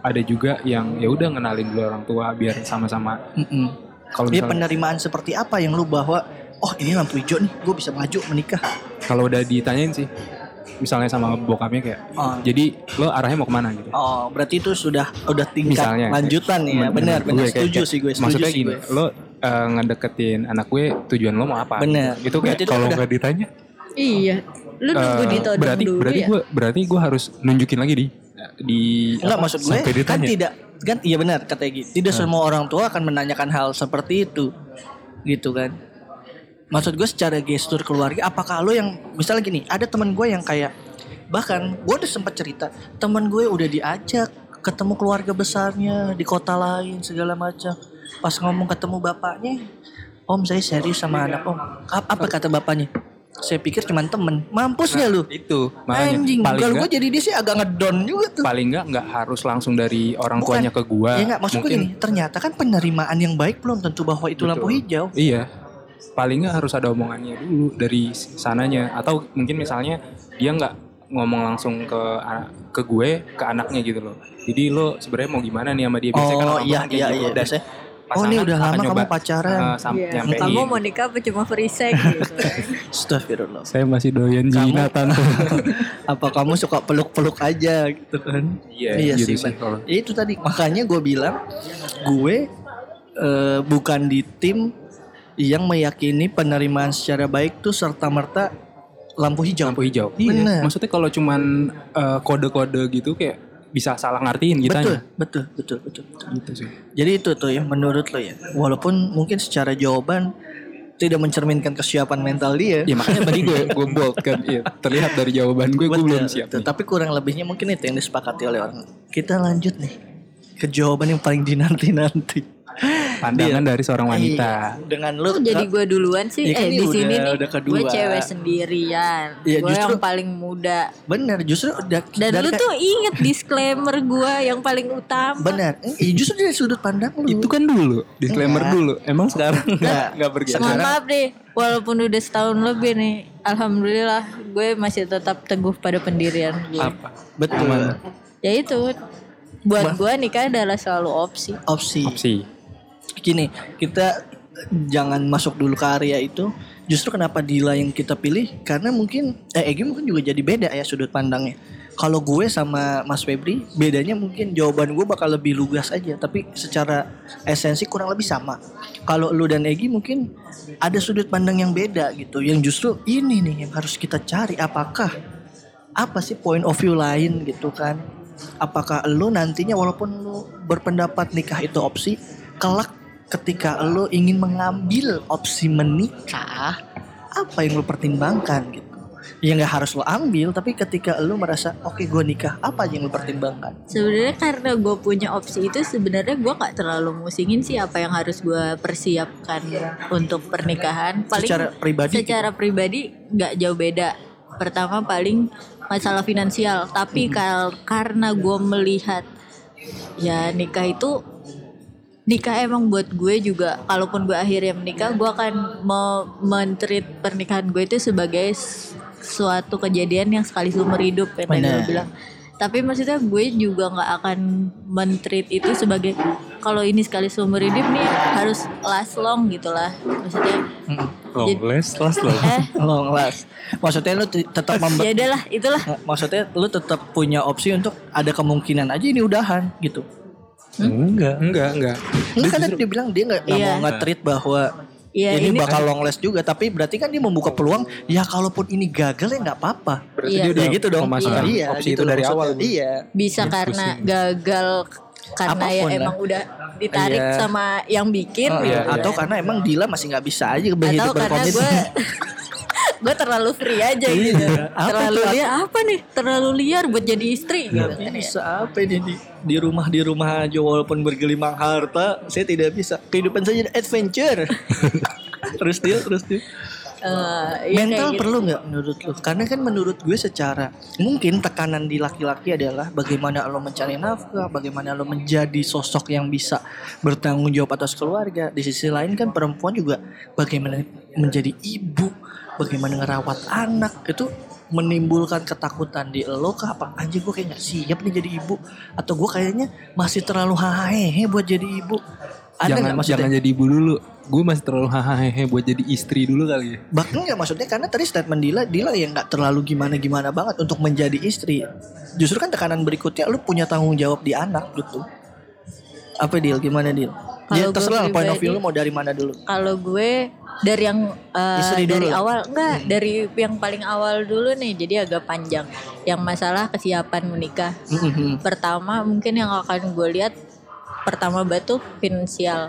B: ada juga yang ya udah ngenalin dulu orang tua biar sama-sama
A: mm-mm.
B: kalau
A: Dia penerimaan seperti apa yang lu bahwa oh ini lampu hijau nih gue bisa maju menikah.
B: kalau udah ditanyain sih misalnya sama bokapnya kayak
A: Oh.
B: jadi lo arahnya mau ke mana gitu
A: Oh, berarti itu sudah udah tingkat
B: Misalnya.
A: lanjutan ya. Benar, benar.
B: kayak-
A: Setuju
B: kayak-
A: sih gue, setuju
B: maksudnya
A: sih
B: gini
A: gue.
B: lo eh, ngedeketin anak gue tujuan lo mau apa
A: Benar.
B: itu kayak
D: Kalau nggak ditanya,
C: Iya. Lu nunggu
B: eh,
C: ditodong
B: berarti
C: dulu
B: berarti
C: ya.
B: gue berarti gue harus nunjukin lagi di di
A: Enggak maksud gue kan
D: ditanya.
A: tidak kan iya benar kata Egi. Tidak semua orang tua akan menanyakan hal seperti itu. Gitu kan. Maksud gue secara gestur keluarga apakah lo yang misalnya gini, ada teman gue yang kayak bahkan gue udah sempat cerita, teman gue udah diajak ketemu keluarga besarnya di kota lain segala macam. Pas ngomong ketemu bapaknya, Om saya serius sama anak Om. Ap- Apa kata bapaknya? Saya pikir cuman temen. Mampus ya lu?
B: itu makanya
A: Anjing,
B: paling
A: kalau gue jadi dia sih agak ngedon juga tuh.
B: paling nggak nggak harus langsung dari orang
A: Bukan.
B: tuanya ke gua
A: Ya enggak, maksud gue gini, ternyata kan penerimaan yang baik belum tentu bahwa itu lampu
B: Betul.
A: hijau.
B: iya paling nggak harus ada omongannya dulu dari sananya atau mungkin misalnya dia nggak ngomong langsung ke ke gue ke anaknya gitu loh jadi lo sebenarnya mau gimana nih sama dia biasanya kan
A: Oh
B: orang
A: iya
B: kayak
A: iya
B: gitu.
A: iya. Biasanya, oh
B: pasangan
A: ini udah lama kamu
B: nyoba,
A: pacaran.
B: eh, sam-
C: Iya.
B: nyampein.
C: Kamu mau nikah apa cuma free sex gitu. (laughs)
A: Astagfirullah.
B: saya masih doyan
A: Kamu-
B: jinatan (laughs)
A: Apa kamu suka peluk-peluk aja gitu kan?
B: Iya,
A: iya
B: gitu
A: sih.
B: sih
A: itu tadi makanya gue bilang gue eh, bukan di tim yang meyakini penerimaan secara baik tuh serta merta lampu hijau.
B: lampu hijau
A: Bener.
B: iya maksudnya kalau cuman eh, kode-kode gitu kayak bisa salah ngertiin gitu
A: Betul, betul, betul, betul, betul.
B: gitu sih
A: Jadi itu tuh ya menurut lo ya. Walaupun mungkin secara jawaban tidak mencerminkan kesiapan mental dia.
B: ya makanya tadi gue gue bold kan Iya, terlihat dari jawaban gue gue belum siap
A: betul.
B: nih.
A: Tapi kurang lebihnya mungkin itu yang disepakati oleh orang. Kita lanjut nih ke jawaban yang paling dinanti-nanti.
B: Pandangan dari seorang
A: Iya,
B: wanita
A: dengan lu
C: Kok jadi gue duluan sih?
A: Ya kan
C: eh
A: ini
C: di
A: udah-
C: sini nih gue cewek sendirian.
A: Iya,
C: gue
A: justru-
C: yang paling muda.
A: bener justru udah
C: Dan
A: dari
C: lu tuh inget disclaimer gue yang paling utama.
A: bener Eh, justru dari sudut pandang lu
B: itu kan dulu disclaimer
A: Enggak.
B: dulu emang sekarang
A: Enggak. (laughs)
B: nggak bergeser
C: Mohon maaf deh, walaupun udah setahun lebih nih, alhamdulillah gue masih tetap teguh pada pendirian gue.
B: apa
A: betul
C: Ya itu, buat gue nikah adalah selalu opsi.
A: opsi
B: opsi
A: gini kita jangan masuk dulu ke area itu. Justru kenapa Dila yang kita pilih? Karena mungkin eh Egi mungkin juga jadi beda ya sudut pandangnya. Kalau gue sama Mas Febri bedanya mungkin jawaban gue bakal lebih lugas aja. Tapi secara esensi kurang lebih sama. Kalau lu dan Egi mungkin ada sudut pandang yang beda gitu. Yang justru ini nih yang harus kita cari. Apakah apa sih point of view lain gitu kan? Apakah lu nantinya walaupun lu berpendapat nikah itu opsi kelak ketika lu ingin mengambil opsi menikah apa yang lu pertimbangkan gitu ya nggak harus lo ambil tapi ketika lu merasa oke gue nikah apa yang lu pertimbangkan
C: Sebenarnya karena gue punya opsi itu sebenarnya gue nggak terlalu musingin sih apa yang harus gue persiapkan untuk pernikahan. Paling
A: secara pribadi gitu.
C: secara pribadi nggak jauh beda. Pertama paling masalah finansial, tapi kal- karena gue melihat ya nikah itu nikah emang buat gue juga kalaupun gue akhirnya menikah gue akan mau mentreat pernikahan gue itu sebagai suatu kejadian yang sekali seumur hidup yang tadi lo bilang tapi maksudnya gue juga nggak akan mentreat itu sebagai kalau ini sekali seumur hidup nih harus last long gitu lah maksudnya.
D: Long last, last long.
C: eh (laughs)
A: Long last. Maksudnya lu tetap mem-
C: ya udahlah itulah
A: maksudnya lu tetap punya opsi untuk ada kemungkinan aja ini udahan gitu.
D: Enggak.
B: Enggak, enggak.
A: Enggak kan tadi dia bilang dia nggak nggak
C: Iya.
A: mau nge-treat bahwa
C: Iya,
A: ini,
C: ini-
A: bakal long last juga tapi berarti kan dia membuka peluang ya kalaupun ini gagal ya nggak apa-apa.
B: Berarti
C: Iya.
B: dia udah
A: Ya gitu dong.
B: memasukkan
A: Iya,
B: opsi
A: gitu
B: itu dari awal.
A: Iya.
C: bisa karena gagal karena ya
A: Apa pun lah.
C: emang udah ditarik
A: Iya.
C: sama yang bikin
A: Oh,
C: gitu
A: iya. Atau karena emang Dila masih nggak bisa aja
C: atau
A: berhidup
C: karena
A: berkomitmen.
C: gue (laughs) gue terlalu free aja gitu.
A: Iya. Apa
C: terlalu liar. Apa nih? Terlalu liar buat jadi istri gitu kan ya.
A: bisa. Apa ini? Di, di rumah di rumah aja walaupun bergelimang harta saya tidak bisa. Kehidupan saya jadi adventure. (laughs) Terus dia terus dia.
C: Eh, iya
A: mental
C: gitu.
A: perlu nggak menurut lu? Karena kan menurut gue secara mungkin tekanan di laki-laki adalah bagaimana lo mencari nafkah bagaimana lo menjadi sosok yang bisa bertanggung jawab atas keluarga. Di sisi lain kan perempuan juga bagaimana menjadi ibu bagaimana ngerawat anak itu menimbulkan ketakutan di lo kah apa aja gue kayak nggak siap nih jadi ibu atau gue kayaknya masih terlalu hahehe buat jadi ibu ada
B: jangan
A: maksudnya
B: jangan jadi ibu dulu. Gue masih terlalu hahaha buat jadi istri dulu kali ya.
A: Bahkan nggak maksudnya karena tadi statement Dila, Dila yang nggak terlalu gimana-gimana banget untuk menjadi istri. Justru kan tekanan berikutnya lu punya tanggung jawab di anak gitu. Apa Dil? Gimana Dil? Ya terserah point of view lu mau dari mana dulu.
C: kalau gue dari yang eh,
A: dulu
C: dari awal enggak dari yang paling awal dulu nih jadi agak panjang yang masalah kesiapan menikah
A: Mhm.
C: pertama mungkin yang akan gue lihat pertama batu finansial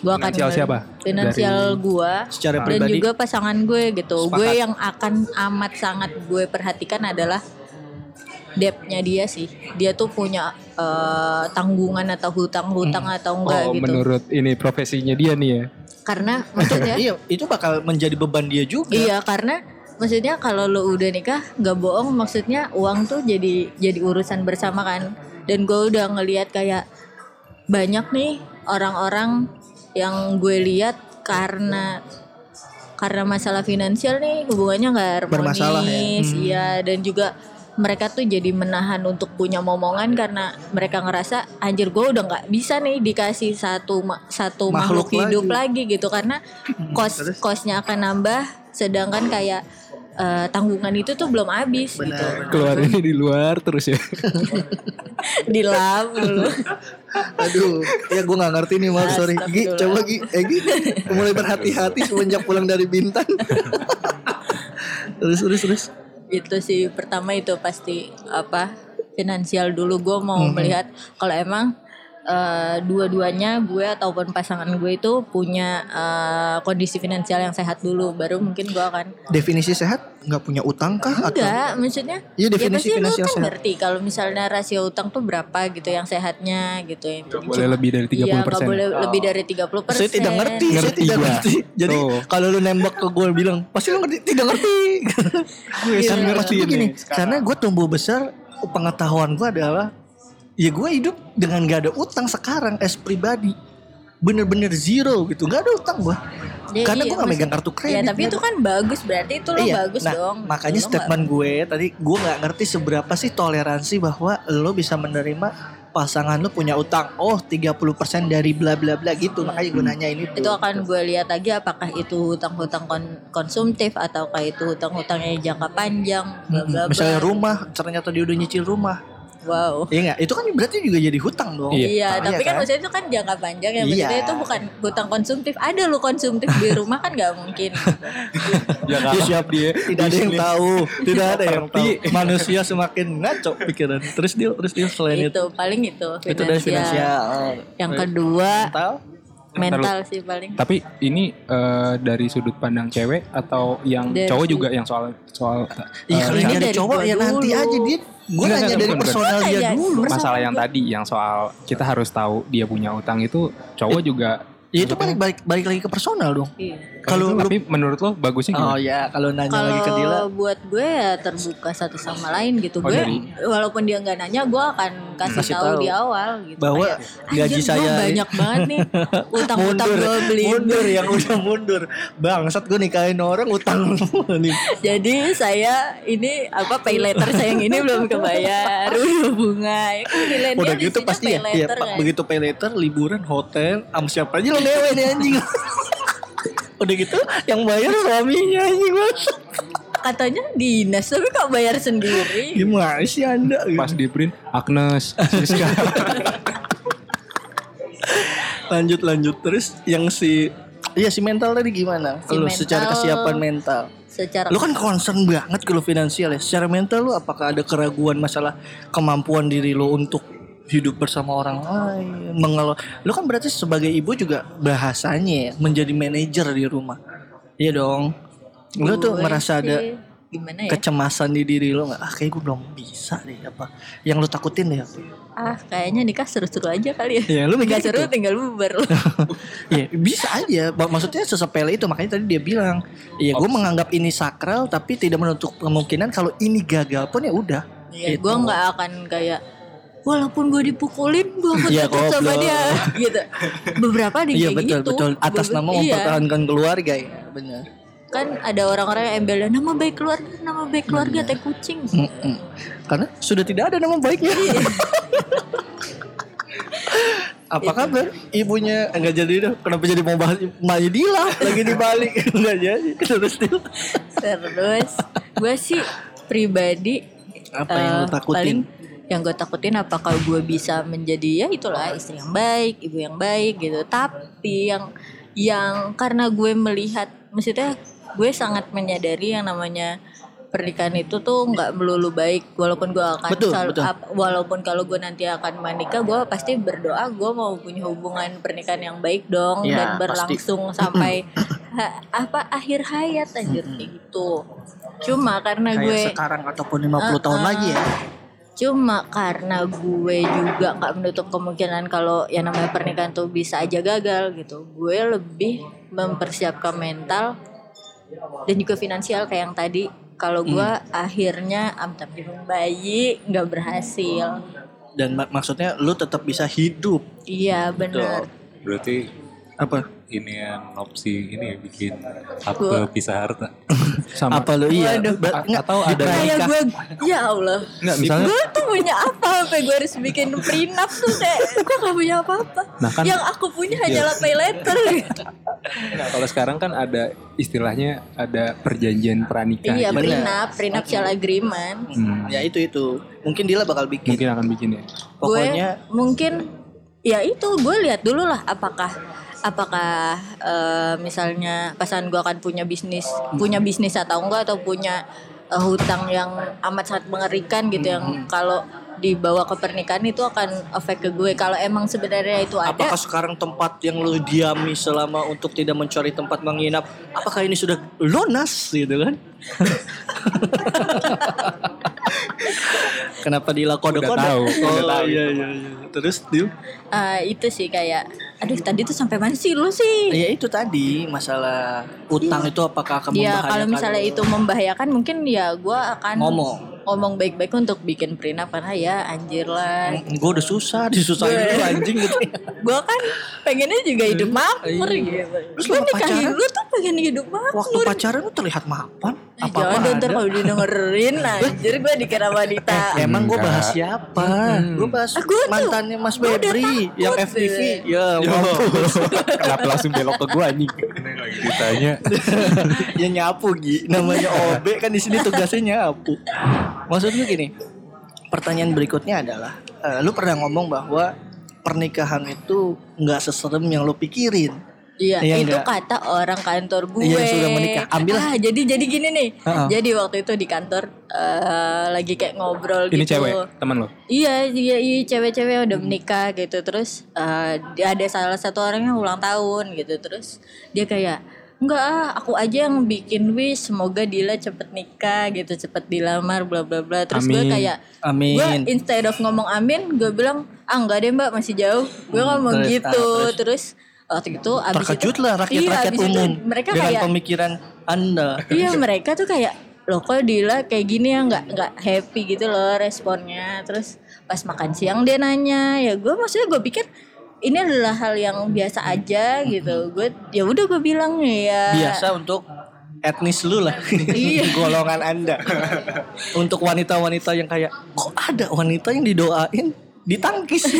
C: gue akan
B: Finansial siapa?
C: finansial gue
A: Secara
C: dan
A: pribadi?
C: juga pasangan gue gitu
A: Sepakat.
C: gue yang akan amat sangat gue perhatikan adalah debtnya dia sih dia tuh punya eh, tanggungan atau hutang-hutang atau enggak
B: oh,
C: gitu
B: menurut ini profesinya dia nih ya.
C: Karena (laughs) maksudnya
A: Iya, itu bakal menjadi beban dia juga.
C: Iya karena maksudnya kalau lo udah nikah nggak bohong maksudnya uang tuh jadi jadi urusan bersama kan dan gue udah ngelihat kayak banyak nih orang-orang yang gue lihat karena karena masalah finansial nih hubungannya nggak
A: Bermasalah ya.
C: harmonis iya dan juga mereka tuh jadi menahan untuk punya momongan karena mereka ngerasa anjir gue udah nggak bisa nih dikasih satu ma- satu
A: Makhluk
C: makhluk, hidup lagi. gitu karena (laughs) kos kosnya akan nambah sedangkan kayak eh, tanggungan itu tuh belum habis gitu
B: Keluarinnya di luar terus ya. (laughs)
C: di lab mulu. (laughs)
A: Aduh, ya gue nggak ngerti nih maaf sorry. Gi, coba Gi, eh Gi, mulai berhati-hati semenjak pulang dari Bintan. terus terus terus.
C: Itu sih pertama itu pasti apa finansial dulu. Gue mau melihat kalau emang eh, dua-duanya gue ataupun pasangan gue itu punya eh, kondisi finansial yang sehat dulu baru mungkin gue akan
A: Definisi sehat nggak punya utang kah atau
C: enggak maksudnya
A: Iya,
C: ya
A: definisi
C: pasti lu
A: finansial
C: tuh
A: sehat.
C: ngerti kalau misalnya rasio utang tuh berapa gitu yang sehatnya gitu yang
B: boleh lebih dari 30%.
C: Iya, nggak boleh lebih dari 30 persen.
A: Saya tidak ngerti, saya
B: Ngerti
A: tidak
B: gua.
A: ngerti. Jadi kalau lu nembak ke gue bilang, pasti lu ngerti, tidak ngerti. gue
C: Iya.
A: karena
B: ngerti
A: gini,
B: sekarang.
A: karena gue tumbuh besar, pengetahuan gue adalah, ya gue hidup dengan gak ada utang sekarang as pribadi. Bener-bener zero gitu, gak ada utang gue.
C: Ya,
A: karena gue gak megang kartu kredit.
C: Ya tapi itu kan bagus berarti itu lo
A: Iya,
C: bagus
A: nah,
C: dong.
A: Makanya
C: Lo
A: statement gue tadi gue nggak ngerti seberapa sih toleransi bahwa lo bisa menerima pasangan lo punya utang. Oh 30% dari bla bla bla gitu. Makanya gue nanya ini tuh.
C: itu akan gue lihat lagi apakah itu hutang-hutang kon- konsumtif ataukah itu hutang-hutang yang jangka panjang bla bla bla.
A: Misalnya rumah, ternyata dia udah nyicil rumah.
C: Wow.
A: Iya nggak? Itu kan berarti juga jadi hutang dong.
B: Iya.
C: Iya,
A: Iya
C: tapi kan
A: kan?
C: maksudnya itu kan jangka panjang ya.
A: Iya.
C: Maksudnya itu bukan hutang konsumtif. Ada lo konsumtif di rumah kan nggak mungkin.
B: Ya
A: Dia siap dia. Tidak ada yang tahu. Tidak ada yang tahu. Manusia semakin ngaco pikiran. Terus dia, terus dia selain itu.
C: itu paling itu
A: Itu dari finansial.
C: Yang kedua
A: Mental.
C: Mental sih paling.
B: Tapi ini eh, dari sudut pandang cewek atau yang
C: Dari
B: cowok juga yang soal soal
A: Iya kalau
C: ini dari
A: cowok ya nanti
C: dulu.
A: aja dia. Gue nanya
B: enggak,
A: dari
B: bukan, bukan.
A: personal dia
C: Iya,
A: dulu.
B: masalah yang tadi yang soal kita harus tahu dia punya utang itu cowok juga
A: Ya itu balik balik balik lagi ke personal dong.
C: Iya.
A: Kalau
B: tapi menurut lo bagusnya
A: Oh
B: gimana?
A: ya, kalau nanya lagi ke Dila,
C: Kalau buat gue ya terbuka satu sama lain gitu.
B: Oh,
C: gue
B: dari-
C: walaupun dia nggak nanya, gue akan kasih,
A: Kasih
C: tahu di awal gitu.
A: Bahwa
C: Kayak,
A: gaji
C: "Anjir,
A: saya-
C: gue banyak banget nih (laughs) utang-utang gue beli.
A: mundur yang udah mundur. Bangsat gue nikahin orang utang nih. (laughs)
C: Jadi saya ini apa pay letter saya yang ini belum kebayar (laughs) udah bunga. Ya kan
A: Udah gitu
C: isinya
A: pasti ya, ya
C: letter
A: Pak,
C: kan.
A: begitu pay later, liburan, hotel, am siapa aja lo dewe nih anjing. Udah gitu yang bayar suaminya anjing Mas.
C: Katanya dinas tapi kok bayar sendiri.
A: Gimana sih Anda? gitu.
B: Pas di print Agnes, Siska.
A: Lanjut lanjut terus yang si Iya si mental tadi gimana?
C: Si
A: Lu
C: mental-
A: secara kesiapan mental.
C: Secara
A: Lu kan concern banget kalau finansial ya. Secara mental lu apakah ada keraguan masalah kemampuan diri lu untuk hidup bersama orang lain, mengelola. Lu kan berarti sebagai ibu juga bahasanya ya menjadi manajer di rumah. Iya dong. Lu tuh
C: gue
A: ngerasa ada
C: gimana ya?
A: kecemasan di diri lu nggak? Ah kayak gue belum bisa deh apa? Yang lu takutin deh apa?
C: Ah, kayaknya nikah seru-seru aja kali ya.
A: Iya, lu mikir
C: seru
A: gitu.
C: tinggal bubar lu. (laughs)
A: Iya bisa aja. Mak- Maksudnya sesepele itu makanya tadi dia bilang, iya gue menganggap ini sakral tapi tidak menutup kemungkinan kalau ini gagal pun ya udah.
C: Ya,
A: Gitu.
C: gue nggak akan kayak walaupun gue dipukulin gue akan (laughs)
A: Iya,
C: tetap sama dia gitu. Beberapa ada
A: Iya
C: kayak
A: betul
C: gitu.
A: betul. Atas
C: Beber-
A: nama
C: iya.
A: mempertahankan keluarga ya benar.
C: Kan ada orang-orang yang embelnya nama baik keluarga, nama baik keluarga teh kucing.
A: Mm-mm. Karena sudah tidak ada nama baiknya.
C: Iya. (laughs)
A: Apa kabar ibunya enggak jadi dah. Kenapa jadi mau bahas Maya Dila lagi di Bali (laughs) enggak jadi terus.
C: Terus gue sih pribadi
A: Apa yang lu takutin?
C: Paling yang gue takutin apakah gue bisa menjadi ya itulah istri yang baik, ibu yang baik gitu. Tapi yang yang karena gue melihat, maksudnya gue sangat menyadari yang namanya pernikahan itu tuh nggak melulu baik walaupun gue akan
A: Betul,
C: selalu-
A: betul.
C: ap- walaupun kalau gue nanti akan menikah gue pasti berdoa gue mau punya hubungan pernikahan yang baik dong
A: Ya,
C: dan
A: pasti.
C: berlangsung sampai (clears throat) ha- apa akhir hayat anjir kayak gitu cuma karena
A: Kayak
C: gue
A: sekarang ataupun 50 tahun
C: Uh-uh.
A: lagi ya.
C: Cuma karena gue juga nggak menutup kemungkinan kalau yang namanya pernikahan tuh bisa aja gagal gitu. Gue lebih mempersiapkan mental dan juga finansial kayak yang tadi. Kalau gue akhirnya amit-amit bayi nggak berhasil.
A: Dan mak- maksudnya lu tetap bisa hidup.
C: Iya benar.
D: Berarti
A: Apa?
D: Ini yang opsi ini ya bikin apa
C: Gua-
D: pisah harta. (laughs)
B: Sama
A: Apa lu iya?
C: Waduh.
A: Ba- nggak,
B: atau ada
C: Kayak gue, ya Allah.
B: Enggak misalnya
C: Gue tuh punya apa sampai gue harus bikin prenup tuh kayak gue gak punya apa-apa.
B: Nah, kan-
C: Yang aku punya hanyalah pay letter. gitu.
B: Nggak, kalau sekarang kan ada istilahnya ada perjanjian pranikah.
C: iya
A: benar.
C: prenup, prenup shall agreement.
B: Hmm,
A: Ya itu itu. Mungkin Dila bakal bikin.
B: mungkin akan bikin ya.
A: Pokoknya
C: gue mungkin ya itu gue lihat dulu lah apakah apakah eh, misalnya pasangan gue akan punya bisnis punya bisnis atau enggak atau punya eh, hutang yang amat sangat mengerikan gitu yang kalau dibawa ke pernikahan itu akan efek ke gue kalau emang sebenarnya itu ada
A: Apakah sekarang tempat yang lu diami selama untuk tidak mencari tempat menginap, apakah ini sudah lunas gitu kan? (laughs) Kenapa Dila kode-kode?
B: Udah tahu,
A: oh,
B: udah tahu
A: iya, iya, iya. Terus Dil?
C: eh, itu sih kayak aduh tadi tuh sampai mana sih lu sih?
A: Ya itu tadi masalah utang itu apakah akan
C: Ya
A: membahayakan
C: kalau misalnya itu membahayakan mungkin ya gue akan
A: Ngomong.
C: Ngomong baik-baik untuk bikin prenup karena ya anjir lah
A: Gue udah susah, disusahin
C: Gue-
A: dulu anjing gitu. (laughs)
C: gue kan pengennya juga hidup makmur
A: Iya.
C: gitu.
A: Terus
C: Gue nikahin
A: pacaran?
C: lu tuh pengen hidup makmur.
A: Waktu pacaran lu terlihat mapan.
C: Eh,
A: Apa-apa
C: jangan ntar kalau didengerin (laughs) anjir gue dikira wanita.
A: Emang gue bahas siapa? Gue bahas
C: Ah, gua
A: mantannya Mas Febri yang FTV. Ya, mampus. (laughs)
B: Kenapa langsung belok ke gua anjing?
D: Lagi ditanya.
A: ya nyapu Gi. Namanya OB kan di sini tugasnya nyapu. Maksud gue gini. Pertanyaan berikutnya adalah, eh, lu pernah ngomong bahwa pernikahan itu nggak seserem yang lu pikirin.
C: Iya,
A: Iya,
C: itu
A: enggak?
C: kata orang kantor gue.
A: Iya, sudah menikah. Ambil.
C: Ah, jadi jadi gini nih.
A: Heeh.
C: Jadi waktu itu di kantor eh, lagi kayak ngobrol
B: Ini
C: gitu.
B: cewek, teman lo.
C: Iya, iya, iya cewek-cewek udah menikah gitu. Terus eh, dia ada salah satu orang yang ulang tahun gitu. Terus dia kayak Enggak ah, aku aja yang bikin wish semoga Dila cepet nikah gitu, cepet dilamar bla bla bla. Terus gue kayak
A: Amin.
C: gue instead of ngomong amin, gue bilang ah enggak deh mbak masih jauh. Gue ngomong
A: terus,
C: gitu.
A: ah,
C: terus waktu itu abis
A: Terkejut
C: itu,
A: lah rakyat-rakyat
C: iya, itu
A: umum
C: mereka
A: dengan
C: kayak
A: pemikiran Anda.
C: iya mereka tuh kayak loh kok Dila kayak gini ya nggak nggak happy gitu loh responnya terus pas makan siang dia nanya ya gue maksudnya gue pikir ini adalah hal yang biasa aja gitu gue ya udah gue bilang ya
A: Biasa untuk etnis lu lah. (laughs)
C: Iya.
A: Golongan Anda. (laughs) untuk wanita-wanita yang kayak kok ada wanita yang didoain ditangkis. (laughs)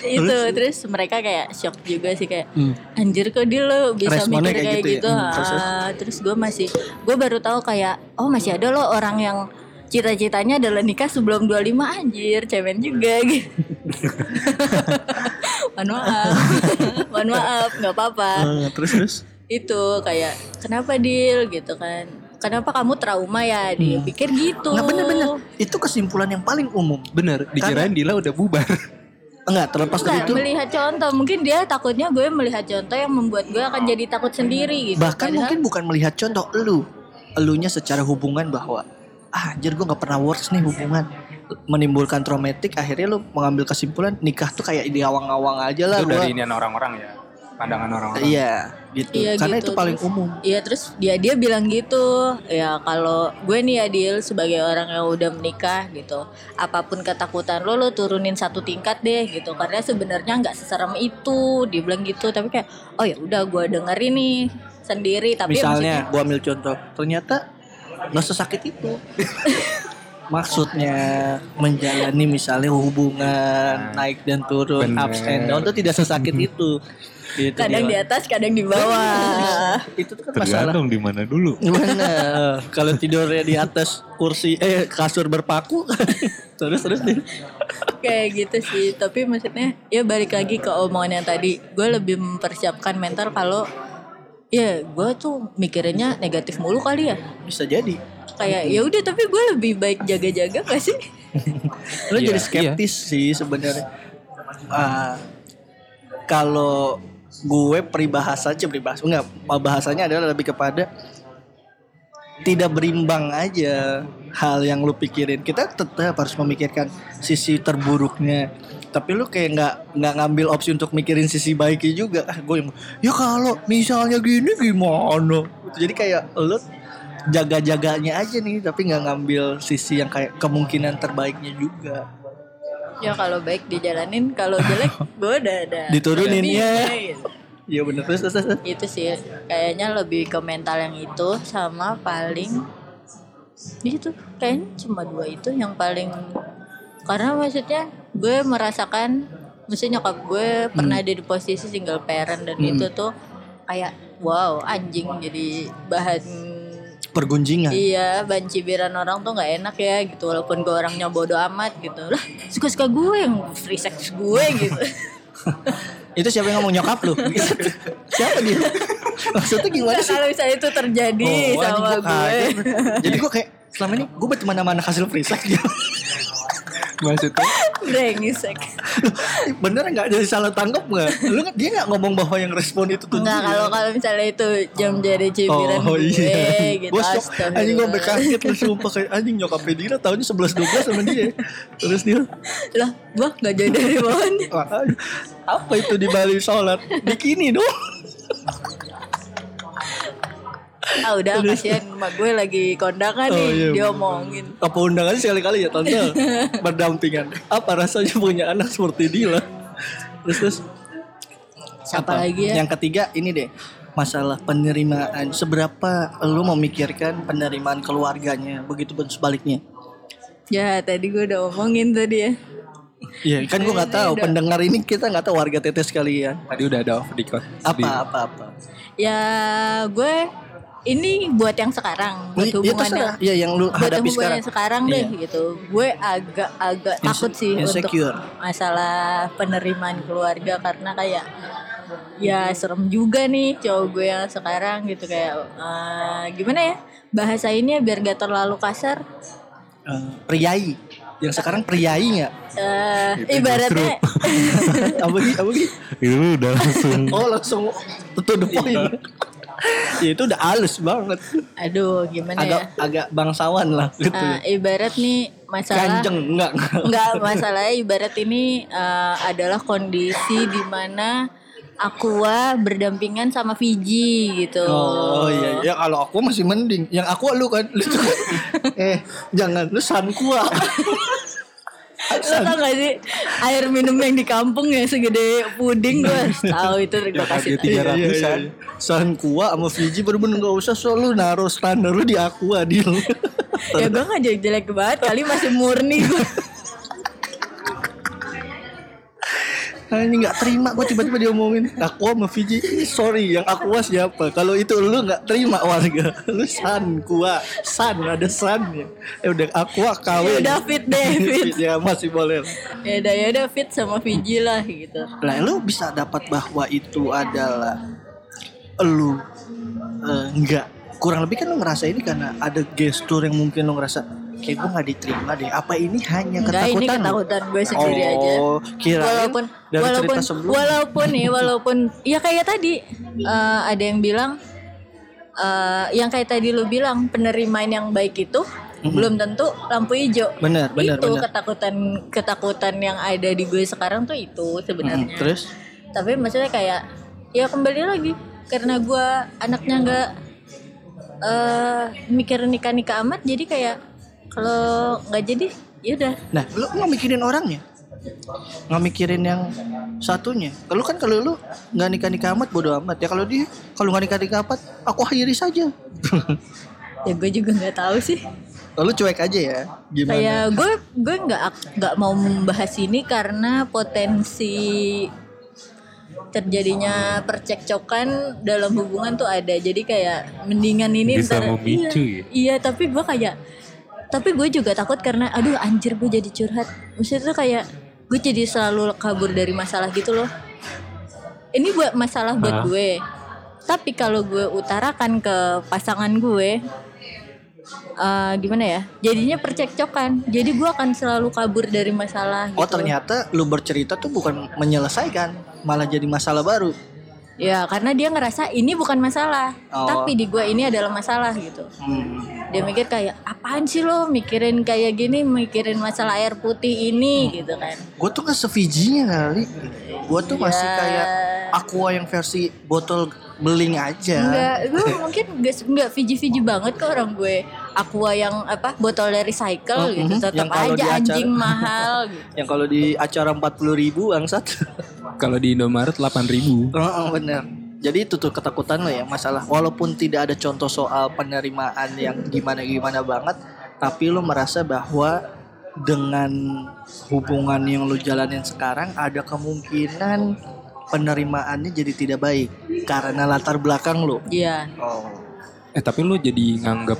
C: itu terus mereka kayak shock juga sih kayak
A: Hmm.
C: anjir kok dia lo bisa
A: Responnya
C: mikir
A: kayak
C: kayak,
A: gitu ya?
C: gitu,
A: Hmm, terus, terus?
C: Ah, terus gue masih gue baru tahu kayak oh masih ada loh orang yang cita-citanya adalah nikah sebelum 25 anjir. Cemen juga gitu. (laughs) Mohon maaf. (laughs) Mohon maaf nggak apa-apa.
A: Eh, terus terus?
C: Itu kayak kenapa deal gitu kan. Kenapa kamu trauma ya dia pikir gitu.
A: Nggak bener-bener. Itu kesimpulan yang paling umum.
B: Bener, dikirain Dila udah bubar.
A: enggak terlepas dari
C: Enggak,
A: itu
C: melihat contoh. Mungkin dia takutnya gue melihat contoh yang membuat gue akan jadi takut sendiri gitu.
A: Bahkan
C: Padahal-
A: mungkin bukan melihat contoh lu elunya secara hubungan bahwa ah anjir gue nggak pernah works nih hubungan menimbulkan traumatik akhirnya lu mengambil kesimpulan nikah tuh kayak di awang-awang aja lah
B: Itu
A: gua.
B: dari inian orang-orang ya. Pandangan orang-orang.
A: iya gitu
C: Iya
A: karena
C: gitu,
A: itu paling
C: terus-
A: umum
C: Iya terus dia dia bilang gitu ya kalau gue nih Adil sebagai orang yang udah menikah gitu apa pun ketakutan lo lo turunin satu tingkat deh gitu karena sebenarnya nggak seserem itu dia bilang gitu tapi kayak oh ya udah gue dengerin nih sendiri tapi
A: misalnya gua ambil contoh ternyata nggak sesakit itu maksudnya menjalani misalnya hubungan naik dan turun
B: Bener.
A: ups and down tuh tidak sesakit (laughs) itu gitu
C: kadang di
A: dia.
C: atas kadang di bawah
A: itu tuh kan masalah
D: Tergantung di mana dulu.
A: Gimana? Kalau tidurnya di atas kursi eh kasur berpaku (laughs) terus terus nih.
C: kayak gitu sih tapi maksudnya ya balik lagi ke omongan yang tadi gue lebih mempersiapkan mental kalau ya gue tuh mikirinnya negatif mulu kali ya.
A: Bisa jadi.
C: kayak ya udah tapi gue lebih baik jaga-jaga gak sih?
A: Lo
B: Iya,
A: jadi skeptis sih sebenarnya. Ah, kalau gue peribahasa aja peribahasa enggak bahasanya adalah lebih kepada tidak berimbang aja hal yang lu pikirin. Kita tetap harus memikirkan sisi terburuknya tapi lu kayak nggak nggak ngambil opsi untuk mikirin sisi baiknya juga ah gue yang ya kalau misalnya gini gimana jadi kayak lu jaga-jaganya aja nih tapi nggak ngambil sisi yang kayak kemungkinan terbaiknya juga
C: ya kalau baik dijalanin kalau jelek (laughs) gue udah ada
A: Diturunin, ya.
C: gitu.
A: Iya bener terus terus, terus.
C: itu sih kayaknya lebih ke mental yang itu sama paling itu kayaknya cuma dua itu yang paling karena maksudnya gue merasakan maksudnya nyokap gue pernah ada di posisi single parent dan
A: Hmm.
C: itu tuh kayak wow anjing jadi bahan
A: pergunjingan.
C: Iya bahan cibiran orang tuh nggak enak ya gitu. Walaupun gue orangnya bodoh amat gitu. Lah suka suka gue yang free sex gue gitu. (laughs)
A: Itu siapa yang ngomong nyokap lu? (laughs) Siapa dia? Maksudnya gimana sih?
C: kalau misalnya itu terjadi
A: Oh,
C: sama gue.
A: jadi gue kayak selama ini gue berteman sama anak hasil free sex. gitu. (laughs)
B: Maksudnya?
C: Brengsek
A: bener nggak? Jadi salah tangkap nggak? Lu nggak- dia nggak ngomong bahwa yang respon itu tuh
C: Enggak
A: dia.
C: kalau kalau misalnya itu jam jadi cibiran
A: Oh
C: gue
A: iya
C: gitu
A: Gue shock. Anjing gue kaget lu sumpah kayak Anjing nyokap Dira tahunnya 11-12 sama dia. Terus dia
C: lah gua nggak jadi dari
A: "Wah, (laughs) Apa itu di Bali sholat? Bikini dong (laughs)
C: ah udah kasihan emak gue lagi kondangan
A: Oh,
C: nih
A: iya,
C: dia
A: bener.
C: omongin
A: Apa undangannya sekali-kali ya tante? (laughs) Berdampingan. Apa rasanya punya anak seperti Dila Terus terus.
C: Siapa
A: apa?
C: lagi ya?
A: Yang ketiga ini deh masalah penerimaan. Seberapa lu memikirkan penerimaan keluarganya begitu pun sebaliknya?
C: Ya tadi gue udah omongin tadi ya.
A: Iya kan gue nggak tahu pendengar ini kita nggak tahu warga tetes sekalian
B: tadi udah ada off record.
A: apa apa apa?
C: Ya gue ini buat yang sekarang buat
A: Iya
C: hubungan
A: terserah.
C: yang
A: Iya yang lu
C: buat
A: hadapi
C: hubungan
A: sekarang.
C: yang sekarang deh gitu gue agak agak
A: Inse-
C: takut sih
A: insecure.
C: untuk masalah penerimaan keluarga karena kayak ya serem juga nih cowok gue yang sekarang gitu kayak eh, gimana ya bahasa ini ya biar gak terlalu kasar
A: Eh, priai. Yang sekarang priai nggak?
C: Eh,
D: Itu
C: ibaratnya (laughs)
A: apa gitu? Apa gitu?
D: Itu udah langsung
A: Oh langsung to the point. Ya itu udah halus banget.
C: aduh gimana
A: Agak
C: ya
A: agak bangsawan lah gitu.
C: Eh, ibarat nih masalah
A: Kanjeng enggak.
C: Enggak, masalahnya ibarat ini eh, adalah kondisi di mana Aqua berdampingan sama Fiji gitu.
A: Oh iya, ya kalau aku masih mending. Yang aku lu kan, lu (laughs) eh jangan lu sankua.
C: Lo tau gak sih air minum yang di kampung yang segede puding gue tahu itu gue kasih.
B: 300-an.
A: Iya, iya, iya. Sankua sama Fiji bener-bener gak usah so lu naruh standar lu di aqua deal.
C: Ya gue gak jelek-jelek banget kali masih murni gue.
A: Ini nggak terima gue tiba-tiba diomongin. Aqua sama Fiji sorry yang Aqua siapa? Kalau itu lu nggak terima warga. (laughs) Lu San Kua San ada San ya. Eh udah Aqua
C: Ya
A: kawin
C: udah fit deh, (laughs) fit.
A: ya masih boleh
C: Ya udah ya udah fit sama Fiji lah gitu.
A: Nah, lu bisa dapat bahwa itu adalah lu eh, enggak kurang lebih kan lu ngerasa ini karena ada gestur yang mungkin lu ngerasa kayak gue nggak diterima deh. Apa ini hanya
C: Enggak
A: ketakutan?
C: ini ketakutan gue sendiri aja.
A: Oh, kirain
C: walaupun
A: dari
C: walaupun
A: cerita sebelumnya.
C: walaupun nih walaupun ya kayak tadi eh, ada yang bilang eh, yang kayak tadi lu bilang penerimaan yang baik itu belum tentu lampu hijau.
A: Benar, benar,
C: itu
A: benar.
C: ketakutan ketakutan yang ada di gue sekarang tuh itu
A: Hmm,
C: sebenarnya.
A: terus
C: Tapi maksudnya kayak ya kembali lagi karena gue anaknya nggak eh mikir nikah nikah amat jadi kayak kalau nggak jadi ya udah
A: Nah, lu nggak mikirin orangnya, nggak mikirin yang satunya. Kalau kan kalau lu nggak nikah nikah amat bodo amat ya. Kalau dia kalau nggak nikah nikah amat, aku akhiri saja. (laughs)
C: ya gue juga nggak tahu sih.
A: Lalu cuek aja ya. Gimana?
C: Kayak gue gue nggak nggak mau membahas ini karena potensi terjadinya percekcokan dalam hubungan tuh ada. Jadi kayak mendingan ini
D: Bisa
C: ntar-
D: memicu
C: iya,
D: ya?
C: Iya, tapi gue kayak tapi gue juga takut karena aduh anjir gue jadi curhat. Maksudnya tuh kayak gue jadi selalu kabur dari masalah gitu loh. Ini buat masalah buat gue. Tapi kalau gue utarakan ke pasangan gue, eh, gimana ya? Jadinya percekcokan. Jadi gue akan selalu kabur dari masalah.
A: Oh
C: gitu.
A: ternyata lu bercerita tuh bukan menyelesaikan, malah jadi masalah baru.
C: Ya karena dia ngerasa ini bukan masalah,
A: Oh.
C: tapi di gue ini adalah masalah gitu.
A: Hmm.
C: Dia mikir kayak apaan sih lo mikirin kayak gini, mikirin masalah air putih ini gitu kan.
A: Gue tuh nggak sefijinya kali. Gue tuh masih
C: Ya.
A: kayak aqua yang versi botol beling aja.
C: Enggak, gue (laughs) mungkin enggak enggak Fiji-Fiji banget kok orang gue. Aqua yang apa botol dari recycle gitu,
A: Mhm,
C: tetap
A: yang
C: aja
A: acara-
C: anjing mahal (laughs) gitu.
A: Yang kalau di acara 40 ribu bangsat.
B: Kalau di Indomaret 8000
A: Heeh, bener. Jadi itu tuh ketakutan lo ya masalah. Walaupun tidak ada contoh soal penerimaan yang gimana-gimana banget, tapi lo merasa bahwa dengan hubungan yang lo jalanin sekarang ada kemungkinan penerimaannya jadi tidak baik karena latar belakang lo.
C: Iya.
A: Oh.
B: Eh tapi lu jadi nganggap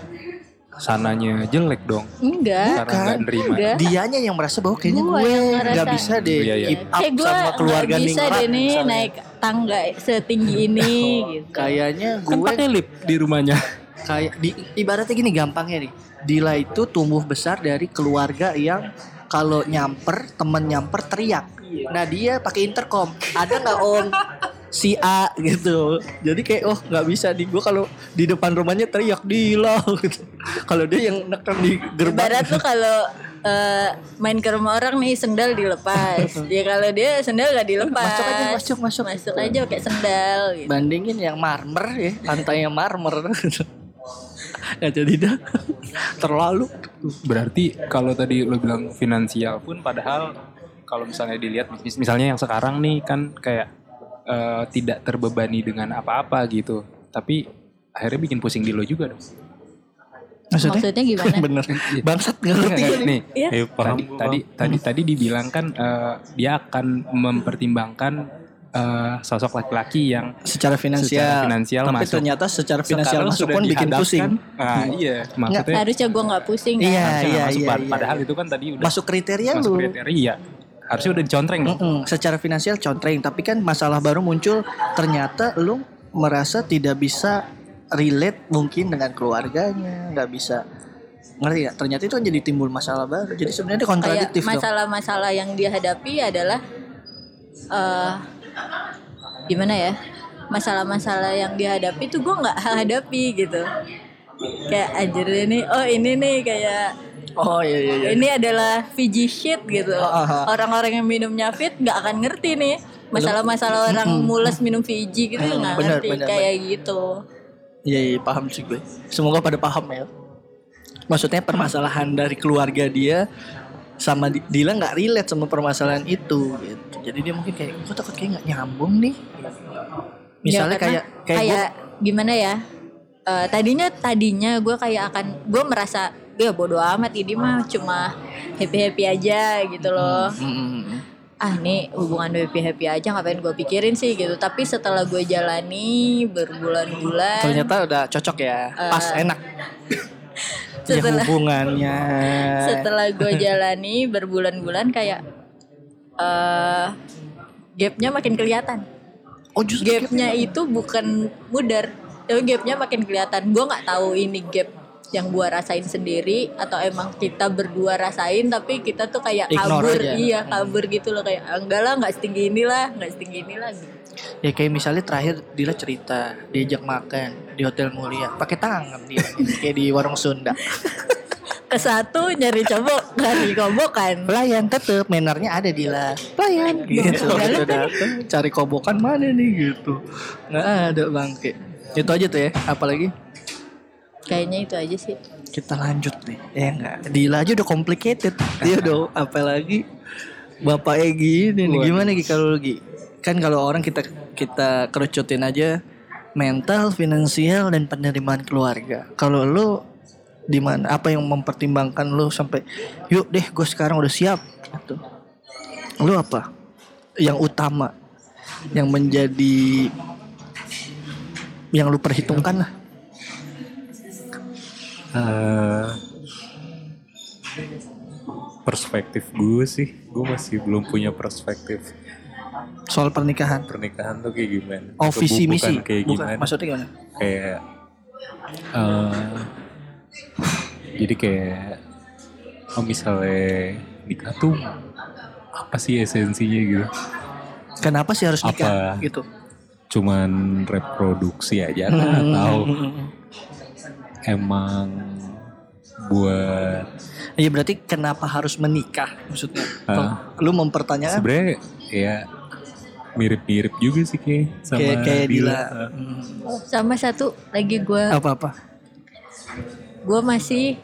B: sananya jelek dong
C: Enggak.
B: karena nggak nerima.
C: Enggak.
A: Dianya yang merasa bahwa kayaknya
C: Gua
A: gue
C: ngerasa.
A: nggak bisa deh
B: Iya, iya.
A: keep up
C: Kayak gue
A: sama keluarga
C: nggak bisa
A: ningrat
C: deh nih
A: misalnya.
C: naik tangga setinggi (laughs) ini gitu.
A: Kayaknya
B: Kan
A: gue
B: pakai lip di rumahnya.
A: kayak di ibaratnya gini gampangnya nih. Dila itu tumbuh besar dari keluarga yang kalau nyamper temen nyamper teriak. Nah dia pakai intercom. Ada nggak om? (laughs) Si A gitu. Jadi kayak oh nggak bisa di gue kalau di depan rumahnya teriak Dila (laughs) gitu. Kalau dia yang neken di gerbang.
C: Ibarat tuh kalau eh, main ke rumah orang nih sendal dilepas. (laughs) ya kalau dia sendal gak dilepas.
A: Masuk aja, masuk, masuk.
C: Masuk aja pakai sendal gitu.
A: Bandingin yang marmer ya, lantainya marmer. (laughs) Nggak jadi dah. Terlalu.
B: Berarti kalau tadi lu bilang finansial pun padahal kalau misalnya dilihat mis- misalnya yang sekarang nih kan kayak eh, tidak terbebani dengan apa-apa gitu. Tapi akhirnya bikin pusing di lo juga dong.
C: Maksudnya gimana? (laughs)
A: Bener. Bangsat nggak ngerti gue nih.
B: nih.
C: Iya.
D: Eh, paham
B: Tadi
D: gua,
B: tadi
D: paham.
B: tadi tadi dibilang kan eh, dia akan mempertimbangkan eh, sosok laki-laki yang
A: secara finansial.
B: Secara finansial
A: Tapi
B: masuk.
A: ternyata secara finansial
B: sekarang
A: masuk pun bikin pusing.
B: Nah, iya, maksudnya
C: Harusnya gue nggak pusing kan?
A: Iya,
B: nggak
A: iya,
B: masuk
A: iya, iya,
B: padahal
A: iya.
B: itu kan tadi udah
A: Masuk kriteria
B: masuk
A: lu.
B: kriteria. Harusnya udah dicontreng dong.
A: Mm-mm, secara finansial contreng, tapi kan masalah baru muncul ternyata lu merasa tidak bisa relate mungkin dengan keluarganya, nggak bisa ngerti ya? Ternyata itu kan jadi timbul masalah baru. Jadi sebenarnya kontradiktif
C: masalah-masalah yang dia hadapi adalah eh gimana ya? Masalah-masalah yang dihadapi tuh gue nggak (laughs) hadapi gitu. Kayak anjir ini, oh ini nih kayak
A: Oh iya iya iya.
C: ini adalah Fiji shit gitu.
A: Aha.
C: Orang-orang yang minumnya fit nggak akan ngerti nih masalah-masalah orang mules minum Fiji gitu
A: Mm,
C: nggak
A: benar,
C: ngerti
A: benar,
C: kayak gitu.
A: Iya, iya paham sih gue. Semoga pada paham ya. Maksudnya permasalahan dari keluarga dia sama Di- Dila nggak relate sama permasalahan itu gitu. Jadi dia mungkin kayak gue takut kayak nggak nyambung nih. Misalnya
C: Ya,
A: kayak kayak,
C: kayak gimana ya? Eh, tadinya tadinya gue kayak akan gue merasa ya bodo amat ini mah cuma happy happy aja gitu loh. ah nih hubungan happy happy aja ngapain gue pikirin sih gitu tapi setelah gue jalani berbulan-bulan
A: Ternyata udah cocok ya. Pas enak. (laughs) ya
C: Setelah-
A: hubungannya.
C: setelah gue jalani berbulan-bulan kayak eh gapnya makin kelihatan
A: Oh justru
C: gapnya itu bukan mudar tapi gapnya makin kelihatan gue nggak tahu ini gap yang gue rasain sendiri atau emang kita berdua rasain tapi kita tuh kayak
A: Ignore
C: kabur
A: aja.
C: iya kabur gitu loh kayak "Ah, enggak lah nggak setinggi ini lah nggak setinggi ini lah gitu.
A: Ya kayak misalnya terakhir Dila cerita diajak makan di hotel mulia pakai tangan dia kayak di warung Sunda. (laughs)
C: ke satu nyari cobok nyari kobokan
A: Pelayan tetep menernya ada Dila. Pelayan gitu. Gitu datang cari kobokan mana nih gitu. Nggak ada bangke. Itu aja tuh ya. Apalagi
C: kayaknya itu aja sih
A: kita lanjut nih. Ya enggak. Dila aja udah complicated. (laughs) Dia udah apalagi Bapak Egi ini nih. Gimana Gi kalau lu, Gi? Kan kalau orang kita kita kerucutin aja mental, finansial dan penerimaan keluarga. Kalau lu di mana? Apa yang mempertimbangkan lu sampai yuk deh gue sekarang udah siap gitu. Lu apa? Yang utama yang menjadi yang lu perhitungkan lah.
D: Eh, perspektif gue sih, gue masih belum punya perspektif
A: Soal pernikahan.
D: pernikahan tuh kayak gimana.
A: Oh visi misi.
D: Bukan kayak
A: Bukan.
D: gimana.
A: Maksudnya gimana?
D: Kayak eh, jadi kayak oh misalnya nikah tuh apa sih esensinya gitu?
A: Kenapa sih harus nikah
D: Apa?
A: gitu?
D: Cuman reproduksi aja kan atau emang buat
A: Iya berarti kenapa harus menikah maksudnya? Kalau Lu mempertanyakan
D: sebenarnya ya mirip-mirip juga sih kayak sama
A: kayak kayak Dila.
D: Ah.
A: Hmm.
C: sama satu lagi gue
A: Apa-apa?
C: gue masih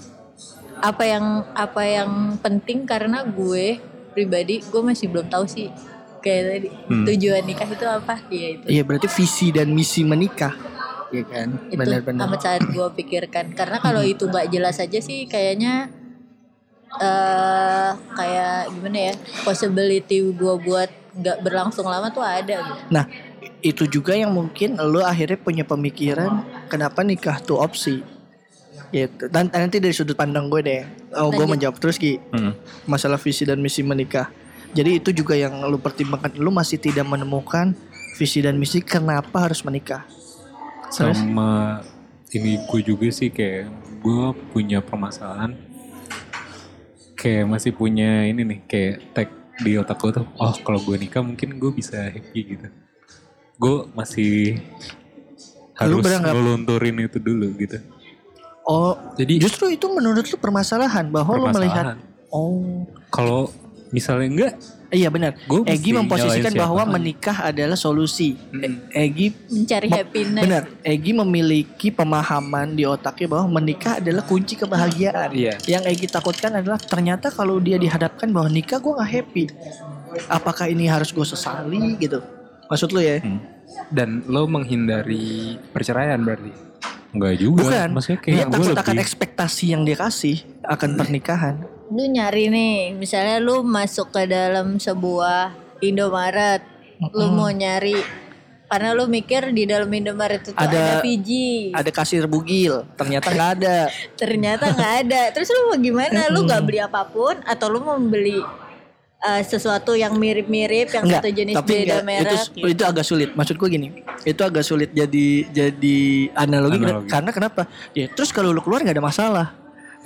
C: apa yang apa yang penting karena gue pribadi gue masih belum tahu sih kayak tadi
D: Hmm.
C: tujuan nikah itu apa iya itu
A: Iya berarti visi dan misi menikah. Iya kan?
C: itu
A: Benar-benar.
C: amat sangat gue pikirkan karena kalau itu nggak jelas aja sih kayaknya eh kayak gimana ya possibility gue buat nggak berlangsung lama tuh ada gitu.
A: Nah, itu juga yang mungkin lu akhirnya punya pemikiran kenapa nikah tuh opsi. Gitu. Dan nanti dari sudut pandang gue deh. Oh, gue menjawab terus Ki.
D: Hmm.
A: Masalah visi dan misi menikah. Jadi itu juga yang lu pertimbangkan. Lu masih tidak menemukan visi dan misi kenapa harus menikah.
D: Sama ini gue juga sih kayak gue punya permasalahan kayak masih punya ini nih kayak tag di otak gue tuh oh kalau gue nikah mungkin gue bisa happy gitu. Gue masih harus ngelunturin itu dulu gitu.
A: Oh,
B: Jadi
A: justru itu menurut lu permasalahan bahwa lu melihat
D: permasalahan.
A: Oh,
D: kalau misalnya enggak
A: iya benar. Egi memposisikan bahwa menikah adalah solusi. E- Egi
C: mencari happiness
A: benar. Egi memiliki pemahaman di otaknya bahwa menikah adalah kunci kebahagiaan.
B: Iya.
A: Yang Egi takutkan adalah ternyata kalau dia dihadapkan bahwa nikah gue nggak happy. Apakah ini harus gue sesali gitu? Maksud lu ya?
D: Hmm.
B: dan lo menghindari perceraian berarti.
D: enggak juga
A: Bukan.
D: maksudnya
A: Dia
D: kayak gue
A: takut akan
D: lebih
A: ekspektasi yang dia kasih akan pernikahan.
C: Lu nyari nih misalnya lu masuk ke dalam sebuah Indomaret lu mau nyari karena lu mikir di dalam Indomaret itu
A: Ada-
C: ada, Fiji
A: Ada kasir bugil, ternyata nggak ada. (laughs)
C: ternyata nggak ada terus lu mau gimana lu nggak beli apa pun atau lu mau beli eh, sesuatu yang mirip-mirip yang
A: Enggak,
C: satu jenis
A: tapi
C: beda
A: enggak,
C: merek
A: itu
C: gitu.
A: itu agak sulit. Maksudku gini, itu agak sulit jadi jadi analogi,
D: Analogi.
A: karena kenapa? Ya terus kalau lu keluar nggak ada masalah.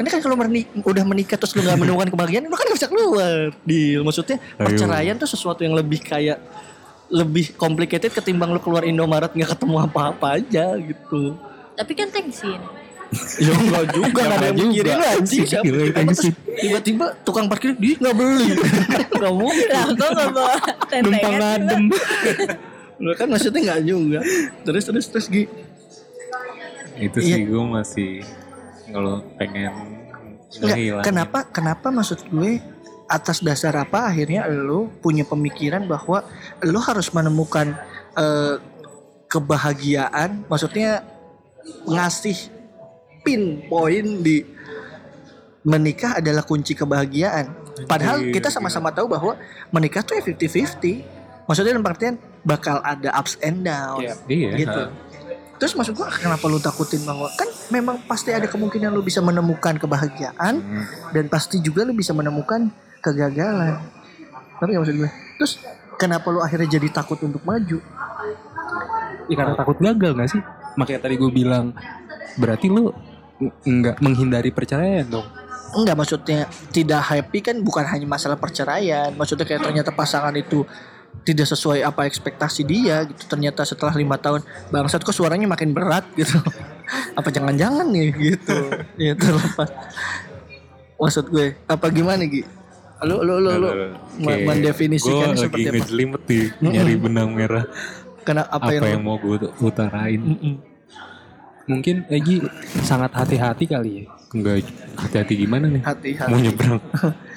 A: Karena kan kalau merni- udah menikah terus lu nggak (laughs) menemukan kebahagiaan, lu kan nggak bisa keluar. Di maksudnya perceraian tuh sesuatu yang lebih kayak lebih complicated ketimbang lu keluar Indomaret nggak ketemu apa-apa aja gitu.
C: tapi kan thanksin (laughs)
A: Ya enggak juga nggak ada yang mikirin lu anjing siapa? Tiba-tiba tukang parkir dia nggak beli. (laughs) Nggak mungkin.
C: lah kok nggak bawa tentengan
A: adem. Lu kan maksudnya nggak juga. Terus terus terus Gi.
D: itu
A: Iya.
D: sih gue masih kalau pengen
A: Nggak, kenapa kenapa maksud gue atas dasar apa akhirnya lu punya pemikiran bahwa lu harus menemukan eh, kebahagiaan maksudnya ngasih pinpoint di menikah adalah kunci kebahagiaan Padahal kita sama-sama tahu bahwa menikah tuh ya 50-50. Maksudnya dalam artian bakal ada ups and down.
B: Iya.
D: Iya.
A: Gitu. Terus maksud gua kenapa lu takutin bahwa kan memang pasti ada kemungkinan lu bisa menemukan kebahagiaan
D: Hmm.
A: dan pasti juga lu bisa menemukan kegagalan. Tapi maksud gue. Terus kenapa lu akhirnya jadi takut untuk maju?
B: Ya, karena takut gagal gak sih? Makanya tadi gue bilang berarti lu nggak menghindari perceraian dong.
A: Enggak maksudnya tidak happy kan bukan hanya masalah perceraian. Maksudnya kayak ternyata pasangan itu tidak sesuai apa ekspektasi dia gitu. Ternyata setelah lima tahun bangsat kok suaranya makin berat (laughs) gitu. apa jangan-jangan nih gitu. (laughs) ya terlepas. Maksud gue apa gimana Gi? Lu lu lu, lu ma-
D: Kayak
A: mendefinisikannya
D: gua
A: seperti
D: lagi
A: apa?
D: ngejelimet di nyari benang merah.
A: Karena apa,
D: Apa,
A: yang,
D: yang, mau gue utarain?
A: Mm-mm.
B: Mungkin Egi sangat hati-hati kali ya.
D: Enggak hati-hati gimana nih?
A: hati-hati
D: Mau nyebrang. (laughs)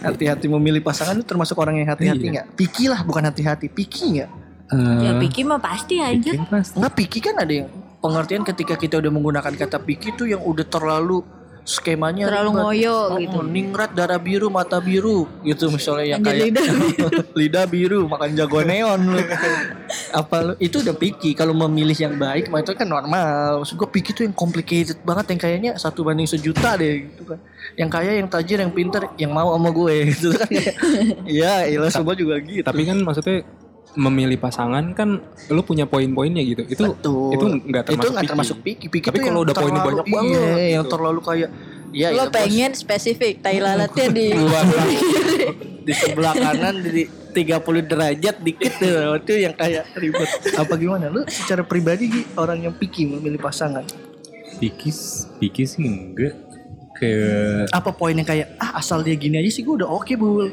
A: hati-hati memilih pasangan itu termasuk orang yang hati-hati
B: Iya.
A: nggak? Piki lah bukan hati-hati, piki nggak?
C: Ya
D: Eh,
C: Piki mah pasti aja.
D: pasti.
A: Nggak piki kan ada yang pengertian ketika kita udah menggunakan kata piki tuh yang udah terlalu skemanya
C: Terlalu
A: ribet.
C: ngoyo
A: Oh,
C: gitu.
A: ningrat darah biru mata biru gitu misalnya yang kayak
C: lidah. (laughs)
A: lidah biru makan jago neon lu. Apa lu itu udah picky. Kalau memilih yang baik mah itu kan normal. Maksud gue picky tuh yang complicated banget yang kayaknya satu banding sejuta deh gitu kan. Yang kaya yang tajir yang pintar yang mau sama gue (laughs) gitu kan. Kayak (laughs) ya ilah semua juga gitu.
B: Tapi kan maksudnya memilih pasangan kan lu punya poin-poinnya gitu. Itu
A: Betul.
B: itu nggak termasuk
A: itu
B: picky.
A: termasuk picky. Picky
B: Tapi kalau
A: yang
B: udah poinnya banyak banget,
A: iya, yang
B: gitu.
A: terlalu kayak ya
C: Lo
A: ya, bos.
C: pengen spesifik tai lalatnya di (laughs)
A: di sebelah kanan di 30 derajat dikit tuh itu yang kayak ribet apa gimana lu secara pribadi Gi, orang yang picky memilih pasangan
D: Pikis, pikis sih enggak. Kayak
A: apa poin yang kayak ah asal dia gini aja sih gue udah oke bul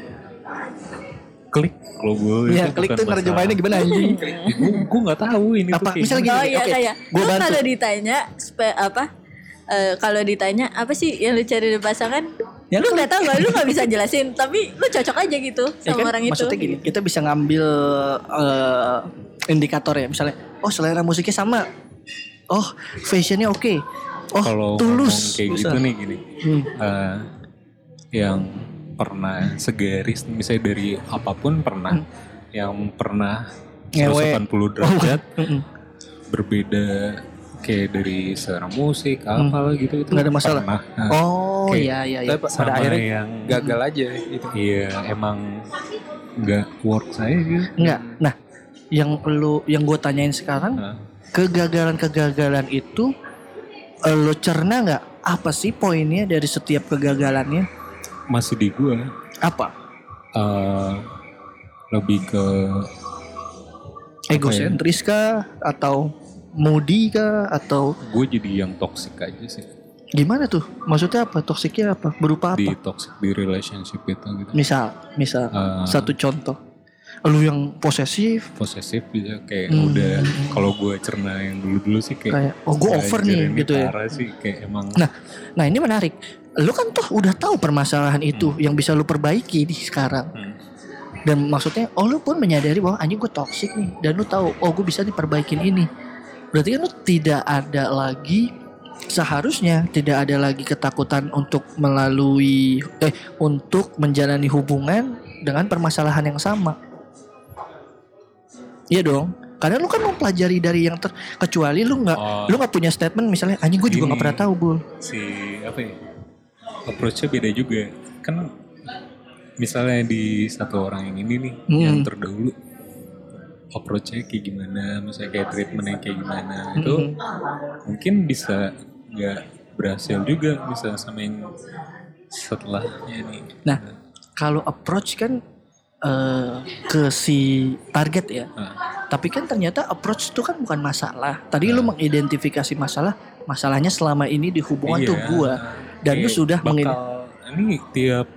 D: klik kalau gue.
A: ya klik tuh nerjemahinnya gimana anjing
D: Gue gue nggak tahu ini
A: Apa,
D: tuh
A: misalnya
D: gimana.
C: Oh
A: Gini,
C: iya
A: oke,
C: kayak
A: bantu.
C: kalau ditanya spe, apa eh, kalau ditanya apa sih yang lu cari dari pasangan
A: Ya,
C: lu nggak tahu nggak lu nggak bisa jelasin tapi lu cocok aja gitu
A: Ya
C: sama
A: kan,
C: orang itu
A: maksudnya gini kita bisa ngambil eh, indikator ya misalnya oh selera musiknya sama oh fashionnya oke oh
D: Kalau
A: tulus
D: kayak gitu nih gini.
A: Hmm.
D: eh, yang pernah segaris misalnya dari apa pun pernah yang pernah
A: Ngewe.
D: 180 derajat
A: Mm-mm. (laughs)
D: berbeda kayak dari selera musik apa gitu itu
A: Nggak ada masalah?
D: pernah. Nah,
A: oh iya iya iya
B: Tapi
D: sama
B: pada akhirnya
D: yang
B: gagal aja gitu.
D: iya emang nggak work saya gitu
A: enggak nah yang lu yang gue tanyain sekarang
D: Nah,
A: kegagalan-kegagalan itu eh, lo cerna nggak apa sih poinnya dari setiap kegagalannya
D: masih di gua.
A: Apa?
D: Eh, lebih ke
A: egosentris kah? Atau moody kah? Atau
D: gue jadi yang toxic aja sih.
A: Gimana tuh? Maksudnya apa? Toksiknya apa? Berupa
D: di
A: apa?
D: toxic di relationship itu gitu.
A: Misal misal
D: Eh,
A: satu contoh lu yang posesif
D: posesif bisa kayak
A: Hmm.
D: udah kalau gue cerna yang dulu dulu sih kayak
A: kayak oh gue over nih gitu ya
D: sih kayak emang
A: Nah, nah ini menarik. Lu kan tuh udah tahu permasalahan itu
D: Hmm.
A: yang bisa lu perbaiki di sekarang.
D: Hmm.
A: Dan maksudnya, oh lu pun menyadari bahwa anjing gue toxic nih. Dan lu tahu, oh gue bisa diperbaikin ini. Berarti kan lu tidak ada lagi seharusnya tidak ada lagi ketakutan untuk melalui eh untuk menjalani hubungan dengan permasalahan yang sama. Iya dong. Karena lu kan mempelajari dari yang ter kecuali lu nggak
D: Oh.
A: lu nggak punya statement misalnya anjing gue juga nggak pernah tahu bul.
D: si apa ya approachnya beda juga kan misalnya di satu orang yang ini nih
A: Hmm.
D: yang terdahulu approachnya kayak gimana misalnya kayak treatmentnya kayak gimana itu
A: Hmm.
D: mungkin bisa nggak berhasil juga bisa sama yang setelahnya nih
A: Nah, kalau approach kan eh, ke si target ya.
D: Nah,
A: Tapi kan ternyata approach itu kan bukan masalah. Tadi lu mengidentifikasi masalah, masalahnya selama ini di hubungan tuh
D: iya.
A: gua. Dan lu sudah
D: bakal
A: mengid-
D: ini tiap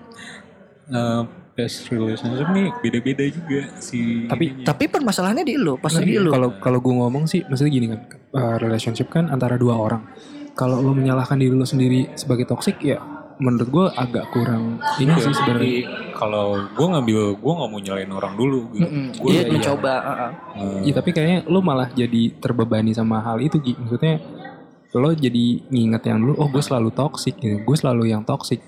D: uh, past relationship nih beda-beda juga si
B: Tapi-
D: ininya.
A: Tapi permasalahannya di lu, pasti di
B: Nah,
A: lu.
B: Kalau kalau gue ngomong sih, maksudnya gini kan, uh, relationship kan antara dua orang. Kalau lo menyalahkan diri lo sendiri sebagai toksik, ya menurut gue agak kurang ini
D: Iya,
B: sih sebenarnya.
D: kalau gue ngambil gue nggak mau nyalain orang dulu gitu.
A: Mm-mm.
D: Gue
A: Dia
B: iya.
A: mencoba.
D: eh,
B: Iya tapi kayaknya lo malah jadi terbebani sama hal itu Gi. Maksudnya lo jadi nginget yang dulu, oh gue selalu toksik gitu, gue selalu yang toksik.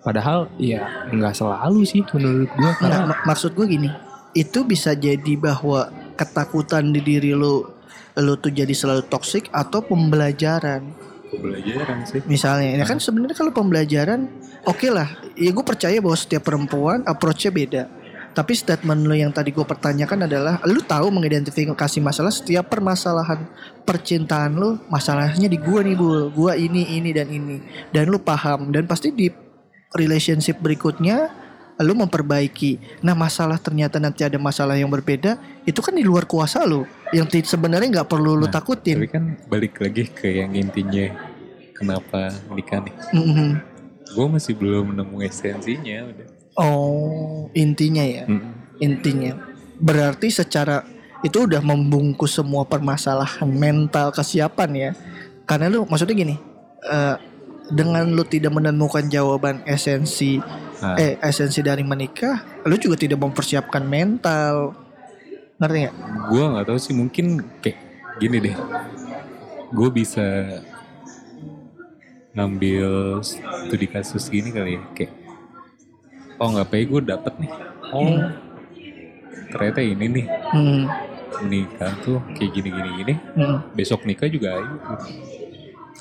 B: Padahal ya nggak selalu sih menurut gue
A: Nggak,
B: karena
A: mak- maksud gue gini, itu bisa jadi bahwa ketakutan di diri lu lu tuh jadi selalu toksik atau pembelajaran.
D: Pembelajaran sih.
A: Misalnya, ya kan sebenarnya kalau pembelajaran oke lah. Ya gue percaya bahwa setiap perempuan approach-nya beda. Tapi statement lu yang tadi gue pertanyakan adalah lu tahu mengidentifikasi masalah setiap permasalahan percintaan lu masalahnya di gua nih bul gua ini ini dan ini dan lu paham dan pasti di relationship berikutnya lu memperbaiki nah masalah ternyata nanti ada masalah yang berbeda itu kan di luar kuasa lu yang sebenarnya nggak perlu lu
D: Nah,
A: takutin
D: Tapi kan balik lagi ke yang intinya kenapa nikah nih.
A: Mhm.
D: Gue masih belum nemu esensinya udah.
A: oh intinya ya
D: Mm.
A: intinya berarti secara itu udah membungkus semua permasalahan mental kesiapan ya karena lu maksudnya gini eh, dengan lu tidak menemukan jawaban esensi
D: Ah.
A: eh esensi dari menikah lu juga tidak mempersiapkan mental ngerti nggak?
D: Gue nggak tahu sih mungkin kayak gini deh. Gue bisa ngambil studi kasus gini kali ya kayak oh nggak apa gue dapet nih. Oh ternyata ini nih.
A: Hmm,
D: nikah tuh kayak gini gini gini.
A: Hmm.
D: besok nikah juga ayo.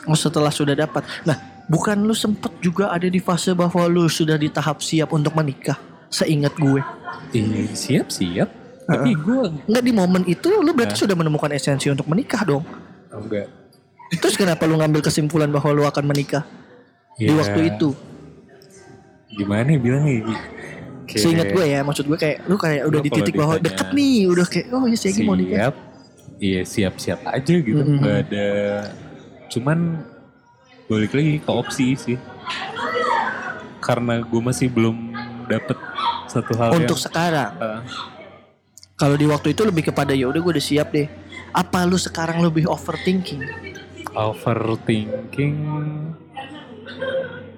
A: Oh setelah sudah dapat. Nah bukan lu sempet juga ada di fase bahwa lu sudah di tahap siap untuk menikah? Seingat gue.
D: Eh, siap siap tapi (laughs) gue
A: Nggak di momen itu lu berarti sudah menemukan esensi untuk menikah dong.
D: Enggak.
A: Terus kenapa lu ngambil kesimpulan bahwa lu akan menikah di
D: Ya,
A: waktu itu?
D: gimana ya bilangnya? Kayak
A: Seingat gue ya, maksud gue kayak lu kayak udah di titik bahwa deket nih, udah kayak oh ya Segi mau nikah.
D: siap. Iya siap siap aja gitu.
A: Mhm.
D: nggak ada. Cuman balik lagi ke opsi sih. Karena gue masih belum dapet satu hal
A: Untuk
D: yang
A: sekarang, kalau di waktu itu lebih kepada ya udah gue udah siap deh. Apa lu sekarang lebih overthinking?
D: overthinking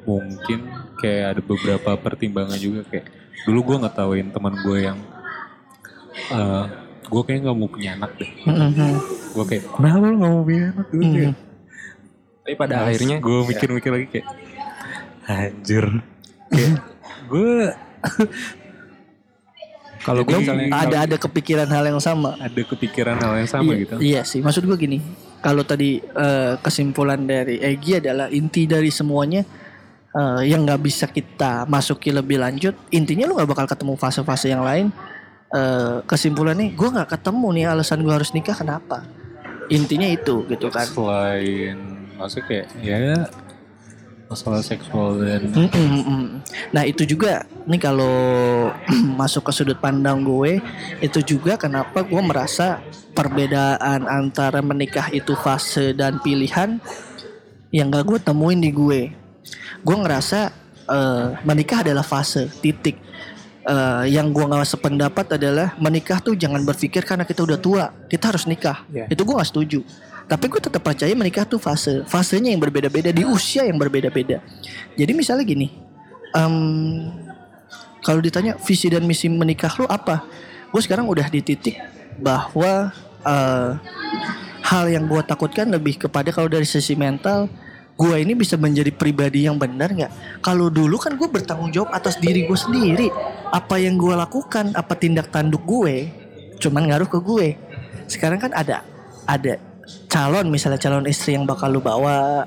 D: mungkin kayak ada beberapa pertimbangan juga kayak dulu gue nggak tahuin teman gue yang eh gue kayak nggak mau punya anak deh
A: Mhm.
D: gue kayak kenapa lu nggak mau punya anak dulu
A: Mhm.
B: tapi pada akhirnya
D: gue mikir-mikir lagi kayak anjir kayak gue (laughs)
B: kalau gue misalnya
A: Ada ada kepikiran hal yang sama.
D: ada kepikiran hal yang sama
A: iya,
D: gitu
A: Iya sih, maksud gue gini. Kalau tadi eh, kesimpulan dari Egi adalah inti dari semuanya eh, yang nggak bisa kita masuki lebih lanjut. Intinya lu nggak bakal ketemu fase-fase yang lain. Eh, kesimpulannya, gue nggak ketemu nih alasan gue harus nikah kenapa? Intinya itu gitu kan.
D: selain maksudnya kayak ya masalah seksual dan
A: Mm, mm. Nah itu juga nih kalau (clears throat) masuk ke sudut pandang gue itu juga kenapa gue merasa perbedaan antara menikah itu fase dan pilihan yang gak gue temuin di gue. Gue ngerasa eh, menikah adalah fase titik. Eh, yang gue nggak sependapat adalah menikah tuh jangan berpikir karena kita udah tua kita harus nikah.
B: Iya.
A: Itu gue nggak setuju. Tapi gue tetap percaya menikah tuh fase, fasenya yang berbeda-beda di usia yang berbeda-beda. Jadi misalnya gini, em, kalau ditanya visi dan misi menikah lu apa? Gue sekarang udah di titik bahwa eh, hal yang gue takutkan lebih kepada kalau dari sisi mental, gue ini bisa menjadi pribadi yang benar nggak? Kalau dulu kan gue bertanggung jawab atas diri gue sendiri. Apa yang gue lakukan, apa tindak tanduk gue, cuman ngaruh ke gue. Sekarang kan ada ada calon misalnya calon istri yang bakal lu bawa,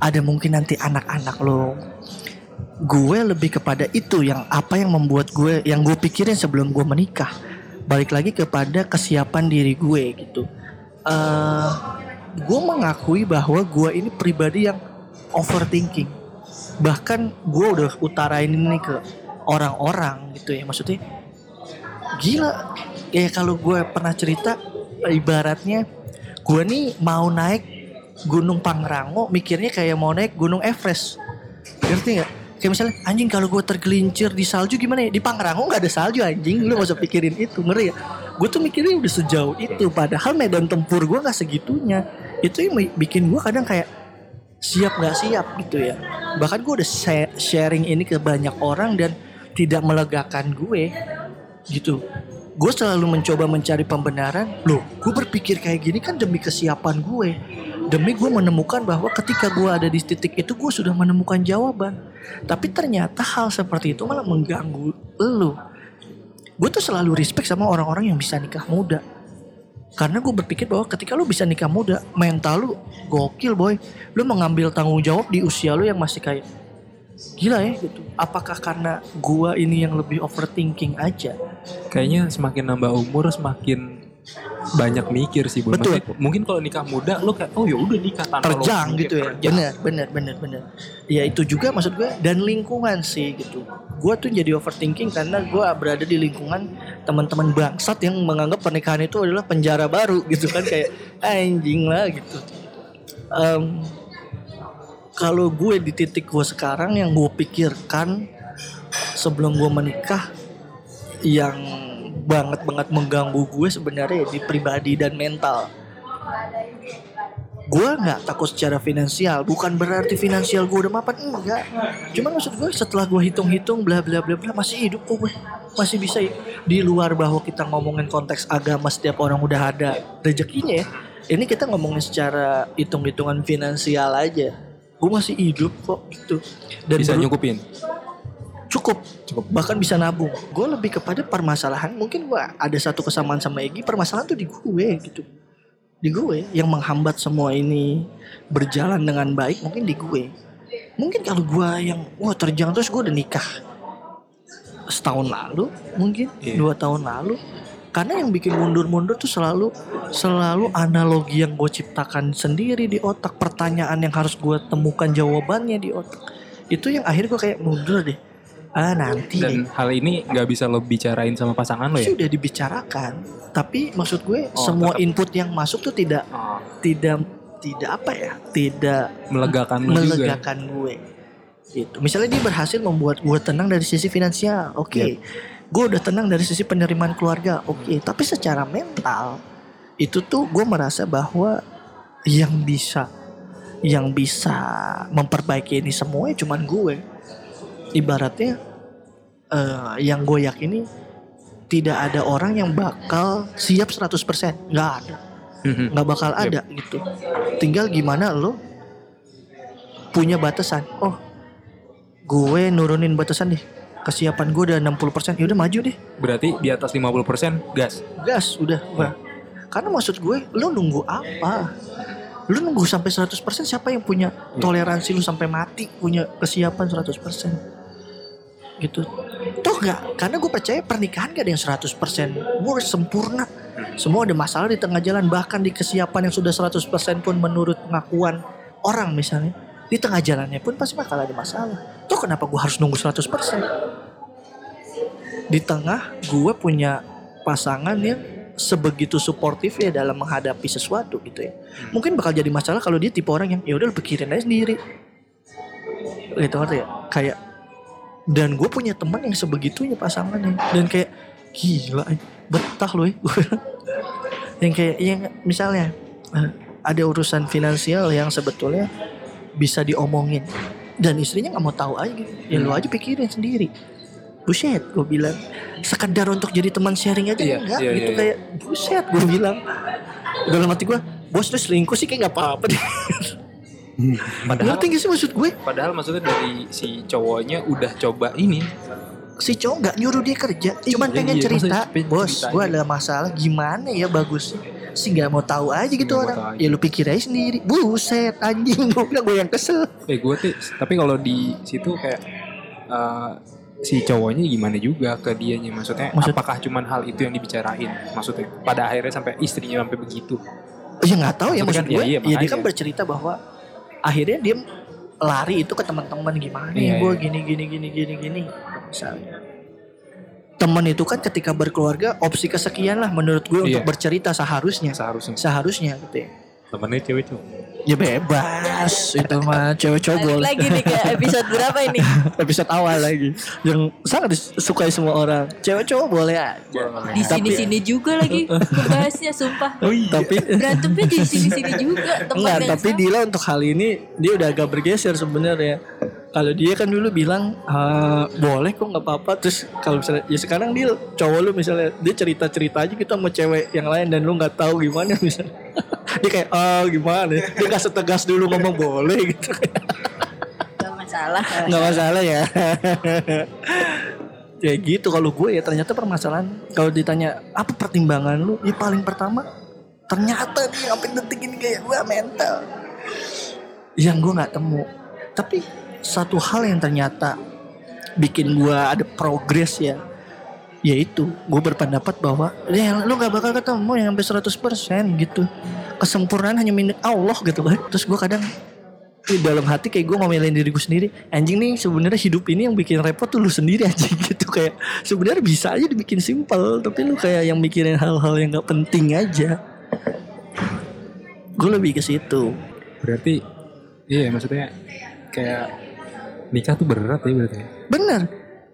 A: ada mungkin nanti anak-anak lu. Gue lebih kepada itu yang apa yang membuat gue yang gue pikirin sebelum gue menikah. Balik lagi kepada kesiapan diri gue gitu. Eh gue mengakui bahwa gue ini pribadi yang overthinking. Bahkan gue udah utarain ini ke orang-orang gitu ya. Maksudnya gila. Ya kalau gue pernah cerita ibaratnya gue nih mau naik Gunung Pangrango mikirnya kayak mau naik Gunung Everest. Ngerti nggak? Kayak misalnya anjing kalau gue tergelincir di salju gimana ya? Di Pangrango nggak ada salju anjing. Lu gak usah pikirin itu ngeri ya? Gue tuh mikirnya udah sejauh itu padahal medan tempur gue nggak segitunya. Itu yang bikin gue kadang kayak siap nggak siap gitu ya. Bahkan gue udah sharing ini ke banyak orang dan tidak melegakan gue gitu gue selalu mencoba mencari pembenaran. Loh gue berpikir kayak gini kan demi kesiapan gue demi gue menemukan bahwa ketika gue ada di titik itu gue sudah menemukan jawaban. Tapi ternyata hal seperti itu malah mengganggu lu. Gue tuh selalu respect sama orang-orang yang bisa nikah muda. Karena gue berpikir bahwa ketika lu bisa nikah muda mental lu gokil boy. Lu mengambil tanggung jawab di usia lu yang masih kayak gila ya gitu. Apakah karena gua ini yang lebih overthinking aja?
B: Kayaknya semakin nambah umur semakin banyak mikir sih Boy.
A: Betul.
B: Maksudnya, Mungkin kalau nikah muda lo kayak oh ya udah nikah tanpa
A: terjang gitu ya.
B: kerja.
A: bener bener bener bener ya itu juga maksud gue dan lingkungan sih gitu. Gue tuh jadi overthinking karena gue berada di lingkungan teman-teman bangsat yang menganggap pernikahan itu adalah penjara baru gitu kan. Kayak anjing lah gitu. Em, kalau gue di titik gue sekarang yang gue pikirkan sebelum gue menikah yang banget banget mengganggu gue sebenarnya di pribadi dan mental. Gue nggak takut secara finansial. Bukan berarti finansial gue udah mapan enggak. Cuman maksud gue setelah gue hitung-hitung bla bla bla bla masih hidup kok gue. Masih bisa di luar bahwa kita ngomongin konteks agama setiap orang udah ada rezekinya ya. Ini kita ngomongin secara hitung-hitungan finansial aja gue masih hidup kok gitu. Dan
B: Bisa
A: ber-
B: nyukupin.
A: cukup. Cukup. Bahkan bisa nabung. Gue lebih kepada permasalahan mungkin gue ada satu kesamaan sama Egi permasalahan tuh di gue gitu. Di gue yang menghambat semua ini berjalan dengan baik mungkin di gue. Mungkin kalau gue yang wah terjang terus gue udah nikah setahun lalu mungkin
B: Iya.
A: dua tahun lalu karena yang bikin mundur-mundur tuh selalu selalu analogi yang gue ciptakan sendiri di otak pertanyaan yang harus gue temukan jawabannya di otak. Itu yang akhirnya gue kayak mundur deh. Ah nanti deh.
B: Dan hal ini nggak bisa lo bicarain sama pasangan lo ya?
A: sudah dibicarakan tapi maksud gue
B: Oh,
A: semua
B: tetap.
A: input yang masuk tuh tidak
B: Oh,
A: tidak tidak apa ya? Tidak
B: melegakan lo juga.
A: melegakan gue. Gitu. Misalnya dia berhasil membuat gue tenang dari sisi finansial oke gue udah tenang dari sisi penerimaan keluarga oke. Tapi secara mental itu tuh gue merasa bahwa yang bisa yang bisa memperbaiki ini semua ya cuman gue. Ibaratnya eh, yang gue yakini tidak ada orang yang bakal siap 100% nggak ada.
B: Mhm.
A: nggak bakal ada gitu. Tinggal gimana lo punya batasan. Oh gue nurunin batasan deh kesiapan gue udah 60% ya udah maju deh.
B: Berarti di atas 50% gas.
A: gas udah Wah. karena maksud gue lo nunggu apa? Lu nunggu sampai 100% siapa yang punya toleransi lu sampai mati punya kesiapan 100% gitu. Toh nggak? Karena gue percaya pernikahan gak ada yang 100% gue sempurna. Semua ada masalah di tengah jalan bahkan di kesiapan yang sudah 100% pun menurut pengakuan orang misalnya di tengah jalannya pun pasti bakal ada masalah toh kenapa gue harus nunggu 100% di tengah gue punya pasangan yang sebegitu suportif ya dalam menghadapi sesuatu gitu ya. Mungkin bakal jadi masalah kalau dia tipe orang yang ya udah pikirin aja sendiri. Gitu ngerti ya? Kayak dan gue punya teman yang sebegitunya pasangannya dan kayak gila eh, betah loh ya. (laughs) yang kayak yang misalnya eh, ada urusan finansial yang sebetulnya bisa diomongin. Dan istrinya nggak mau tahu aja gitu. Ya lu aja pikirin sendiri. Buset gue bilang. Sekedar untuk jadi teman sharing aja
B: Iya,
A: enggak.
B: iya,
A: gitu
B: iya,
A: kayak Buset gue bilang. Dalam hati gue Bos lu selingkuh sih kayak gak apa-apa. Deh (laughs)
B: Padahal
A: Ngerti gak sih maksud gue?
B: padahal maksudnya dari si cowoknya udah coba ini.
A: Si cowok gak nyuruh dia kerja Cuman
B: Iya,
A: pengen
B: iya,
A: cerita
B: pengen
A: Bos gue
B: aja."
A: ada masalah Gimana ya bagus. Si gak mau tahu aja gitu
B: Nggak mau
A: orang. Ya lu pikir aja sendiri. Buset anjing Gue bilang gue yang kesel.
B: Eh gue tuh tapi kalau di situ kayak eh, si cowoknya gimana juga ke dianya? Maksudnya
A: Maksud-
B: apakah cuman hal itu yang dibicarain? Maksudnya pada akhirnya sampai istrinya sampai begitu?
A: Ya nggak tahu ya
B: Maksudnya
A: maksud
B: kan,
A: gue.
B: iya,
A: ya dia kan bercerita bahwa akhirnya dia lari itu ke teman-teman gimana
B: Iya,
A: ya gue
B: iya.
A: gini gini gini gini gini misalnya. Teman itu kan ketika berkeluarga opsi kesekian lah menurut gue untuk
B: Iya.
A: bercerita seharusnya
B: seharusnya
A: seharusnya gitu ya.
D: Temennya cewek cowok.
A: Ya bebas itu mah cewek cowok
C: lagi nih ke episode berapa ini? (laughs)
A: Episode awal lagi yang sangat disukai semua orang. Cewek cowok boleh aja.
C: Di
A: Tapi-
C: sini-sini juga lagi kebahasnya sumpah.
A: Tapi
C: Berantemnya di sini-sini juga teman
A: Enggak, tapi
C: sama.
A: Dila untuk hal ini dia udah agak bergeser sebenarnya. Kalau dia kan dulu bilang "Ah, boleh kok nggak apa-apa. Terus kalau misalnya ya sekarang dia cowok lu misalnya dia cerita cerita aja gitu sama cewek yang lain dan lu nggak tahu gimana (laughs) misalnya. Dia kayak ah gimana? Ya?" dia nggak setegas dulu ngomong boleh (laughs) gitu.
C: Gak masalah.
A: nggak masalah ya. (laughs) Ya gitu kalau gue ya ternyata permasalahan kalau ditanya apa pertimbangan lu? Ya paling pertama ternyata nih sampai detik ini kayak gue mental. Yang gue nggak temu. Tapi satu hal yang ternyata bikin gue ada progres ya yaitu gue berpendapat bahwa ya lu gak bakal ketemu yang sampai 100% gitu. Kesempurnaan hanya milik Allah gitu kan. Terus gue kadang di dalam hati kayak gue ngomelin diri gue sendiri anjing nih sebenarnya hidup ini yang bikin repot tuh lu sendiri (laughs) anjing gitu. Kayak sebenarnya bisa aja dibikin simpel tapi lu kayak yang mikirin hal-hal yang gak penting aja. Gue lebih ke situ.
B: Berarti iya maksudnya kayak nikah tuh berat ya berarti.
A: bener.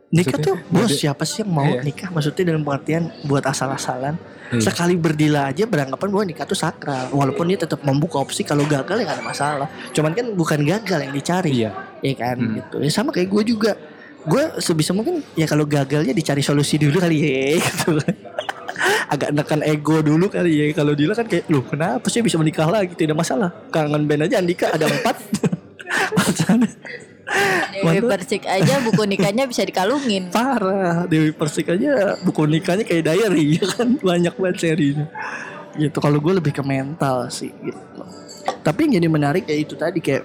A: Nikah
B: Maksudnya,
A: tuh bos siapa sih yang mau
B: Iya.
A: nikah? Maksudnya dalam pengertian buat asal-asalan.
B: Iya.
A: sekali berdila aja beranggapan bahwa nikah tuh sakral. Walaupun dia tetap membuka opsi kalau gagal ya gak ada masalah. Cuman kan bukan gagal yang dicari.
B: Iya.
A: ya kan?
B: Hmm.
A: gitu. Ya sama kayak gue juga. Gue sebisa mungkin ya kalau gagalnya dicari solusi dulu kali ya (laughs) gitu. Agak nekan ego dulu kali ya. Kalau Dila kan kayak loh kenapa sih bisa menikah lagi? Tidak masalah. Kangen band aja Andika ada empat (laughs) (laughs) (laughs)
C: Dewi Persik aja buku nikahnya bisa dikalungin.
A: parah. Dewi Persik aja buku nikahnya kayak diary (laughs) ya kan? Banyak banget serinya. Gitu. Kalau gue lebih ke mental sih gitu. Tapi yang jadi menarik ya itu tadi kayak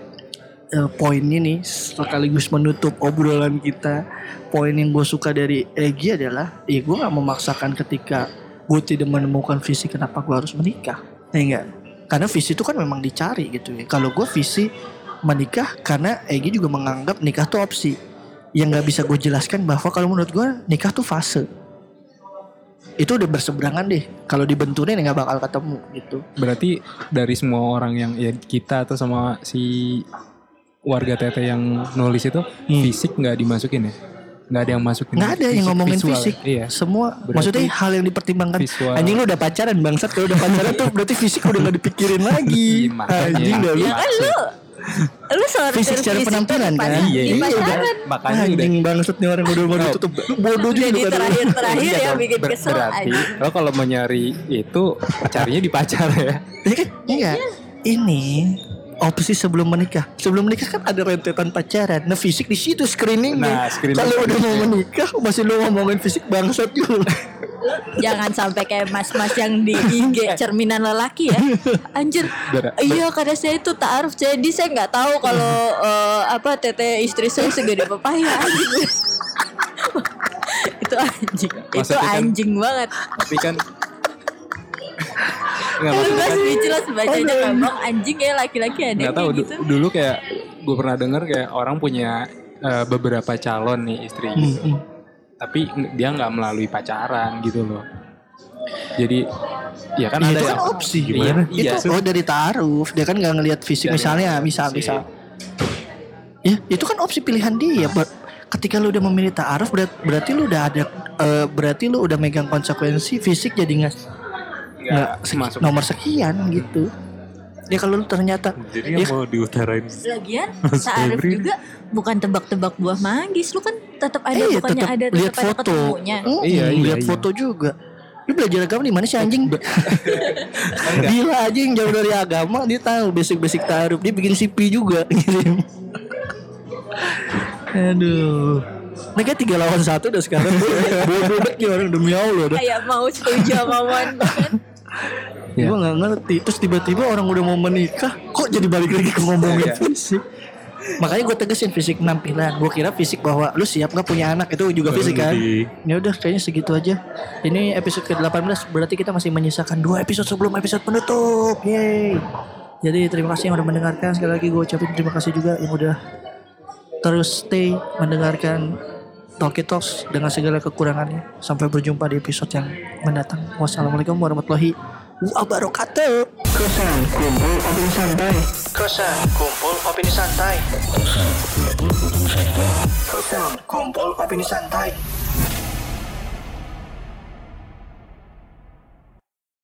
A: eh, poin ini sekaligus menutup obrolan kita. Poin yang gue suka dari Egi adalah ya gue nggak memaksakan ketika gue tidak menemukan visi kenapa gue harus menikah. Ya enggak karena visi itu kan memang dicari gitu ya. Kalau gue visi menikah karena Egi juga menganggap nikah tuh opsi. Yang nggak bisa gue jelaskan bahwa kalau menurut gue nikah tuh fase. Itu udah berseberangan deh. Kalau dibenturin ya nggak bakal ketemu gitu.
B: Berarti dari semua orang yang ya kita atau sama si warga tete yang nulis itu fisik nggak dimasukin ya? Nggak ada yang masukin.
A: nggak ada yang
B: fisik-
A: ngomongin
B: visual.
A: fisik.
B: Iya.
A: semua
B: Berarti
A: maksudnya hal yang dipertimbangkan.
B: visual.
A: anjing lu udah pacaran bangsat. Kalau udah pacaran tuh berarti fisik udah nggak dipikirin lagi. (laughs)
B: Iya,
A: anjing dah lu.
C: Ya kan lu lu sortir
A: Fisik secara penampilan kan?
C: Iya,
A: Iya,
C: iya.
A: udah.
B: Makanya udah
A: anjing bangsat nih orang udah mau ditutup lu bodoh juga
C: Jadi
A: lu kata lu.
C: terakhir-terakhir
B: Iya
C: ya bikin kesel
B: Berarti lo kalau mau nyari itu carinya di pacar ya.
A: Ya kan? Iya. Ini opsi sebelum menikah. Sebelum menikah kan ada rentetan pacaran. Nah fisik di situ screeningnya.
B: Nah, screening.
A: Kalau udah mau menikah masih lu ngomongin fisik bangsat juga.
C: Jangan sampai kayak mas-mas yang di IG cerminan lelaki ya. Anjir. Iya karena saya itu taaruf jadi saya nggak tahu kalau (laughs) eh, apa tete istri saya segede pepaya anjing. itu anjing. itu
B: Maksudnya kan-
C: anjing banget.
B: Tapi kan nggak maksudnya kan
C: speechless bacanya ngomong anjing ya laki-laki ada
B: nggak tahu
C: gitu.
B: dulu kayak gue pernah denger kayak orang punya eh, beberapa calon nih istri gitu. Tapi dia nggak melalui pacaran gitu loh. Jadi ya kan
A: Iya,
B: ada
A: itu
B: yang
A: kan opsi.
B: Gimana?
A: Itu
B: Iya.
A: oh dari taaruf. Dia kan nggak ngelihat fisik
B: Dari
A: misalnya, misal misal. Ya, itu kan opsi pilihan dia. Ketika lu udah memilih taaruf berat- berarti lu udah ada eh, berarti lu udah megang konsekuensi fisik jadi nggak
B: nggak
A: nomor sekian gitu. Ya kalau lu ternyata
D: Jadi
A: Ya.
D: yang mau diutarain
C: Lagian (laughs)
D: Febri.
C: juga bukan tebak-tebak buah manggis. Lu kan tetap ada
A: Eh,
C: bukannya
A: tetap
C: ada
A: lihat
C: tetap ada
A: foto.
C: ketemunya.
A: Mm,
B: Iya, iya,
A: lihat
B: iya.
A: foto juga. Lu belajar agama di mana sih anjing? (laughs) Gila anjing jauh dari agama dia tahu basic-basic taruh. Dia bikin CP juga. (laughs) Aduh. Mereka tiga lawan satu udah sekarang banget nih orang demi Allah.
C: Kayak mau setuju sama Wan
B: Iya.
A: Gue gak ngerti Terus tiba-tiba orang udah mau menikah Kok jadi balik lagi ke ngomongin
B: Iya.
A: fisik Makanya gue tegesin fisik penampilan Gue kira fisik bahwa Lu siap gak punya anak Itu juga fisik kan Ya udah kayaknya segitu aja. Ini episode ke-18 berarti kita masih menyisakan dua episode sebelum episode penutup. Yeay. Jadi terima kasih yang udah mendengarkan. Sekali lagi gue ucapin terima kasih juga yang udah terus stay mendengarkan Talkie Talks dengan segala kekurangannya. Sampai berjumpa di episode yang mendatang. Wassalamualaikum warahmatullahi wabarakatuh. Kosan kumpul opini santai. Kosan kumpul opini santai. Kosan kumpul opini santai.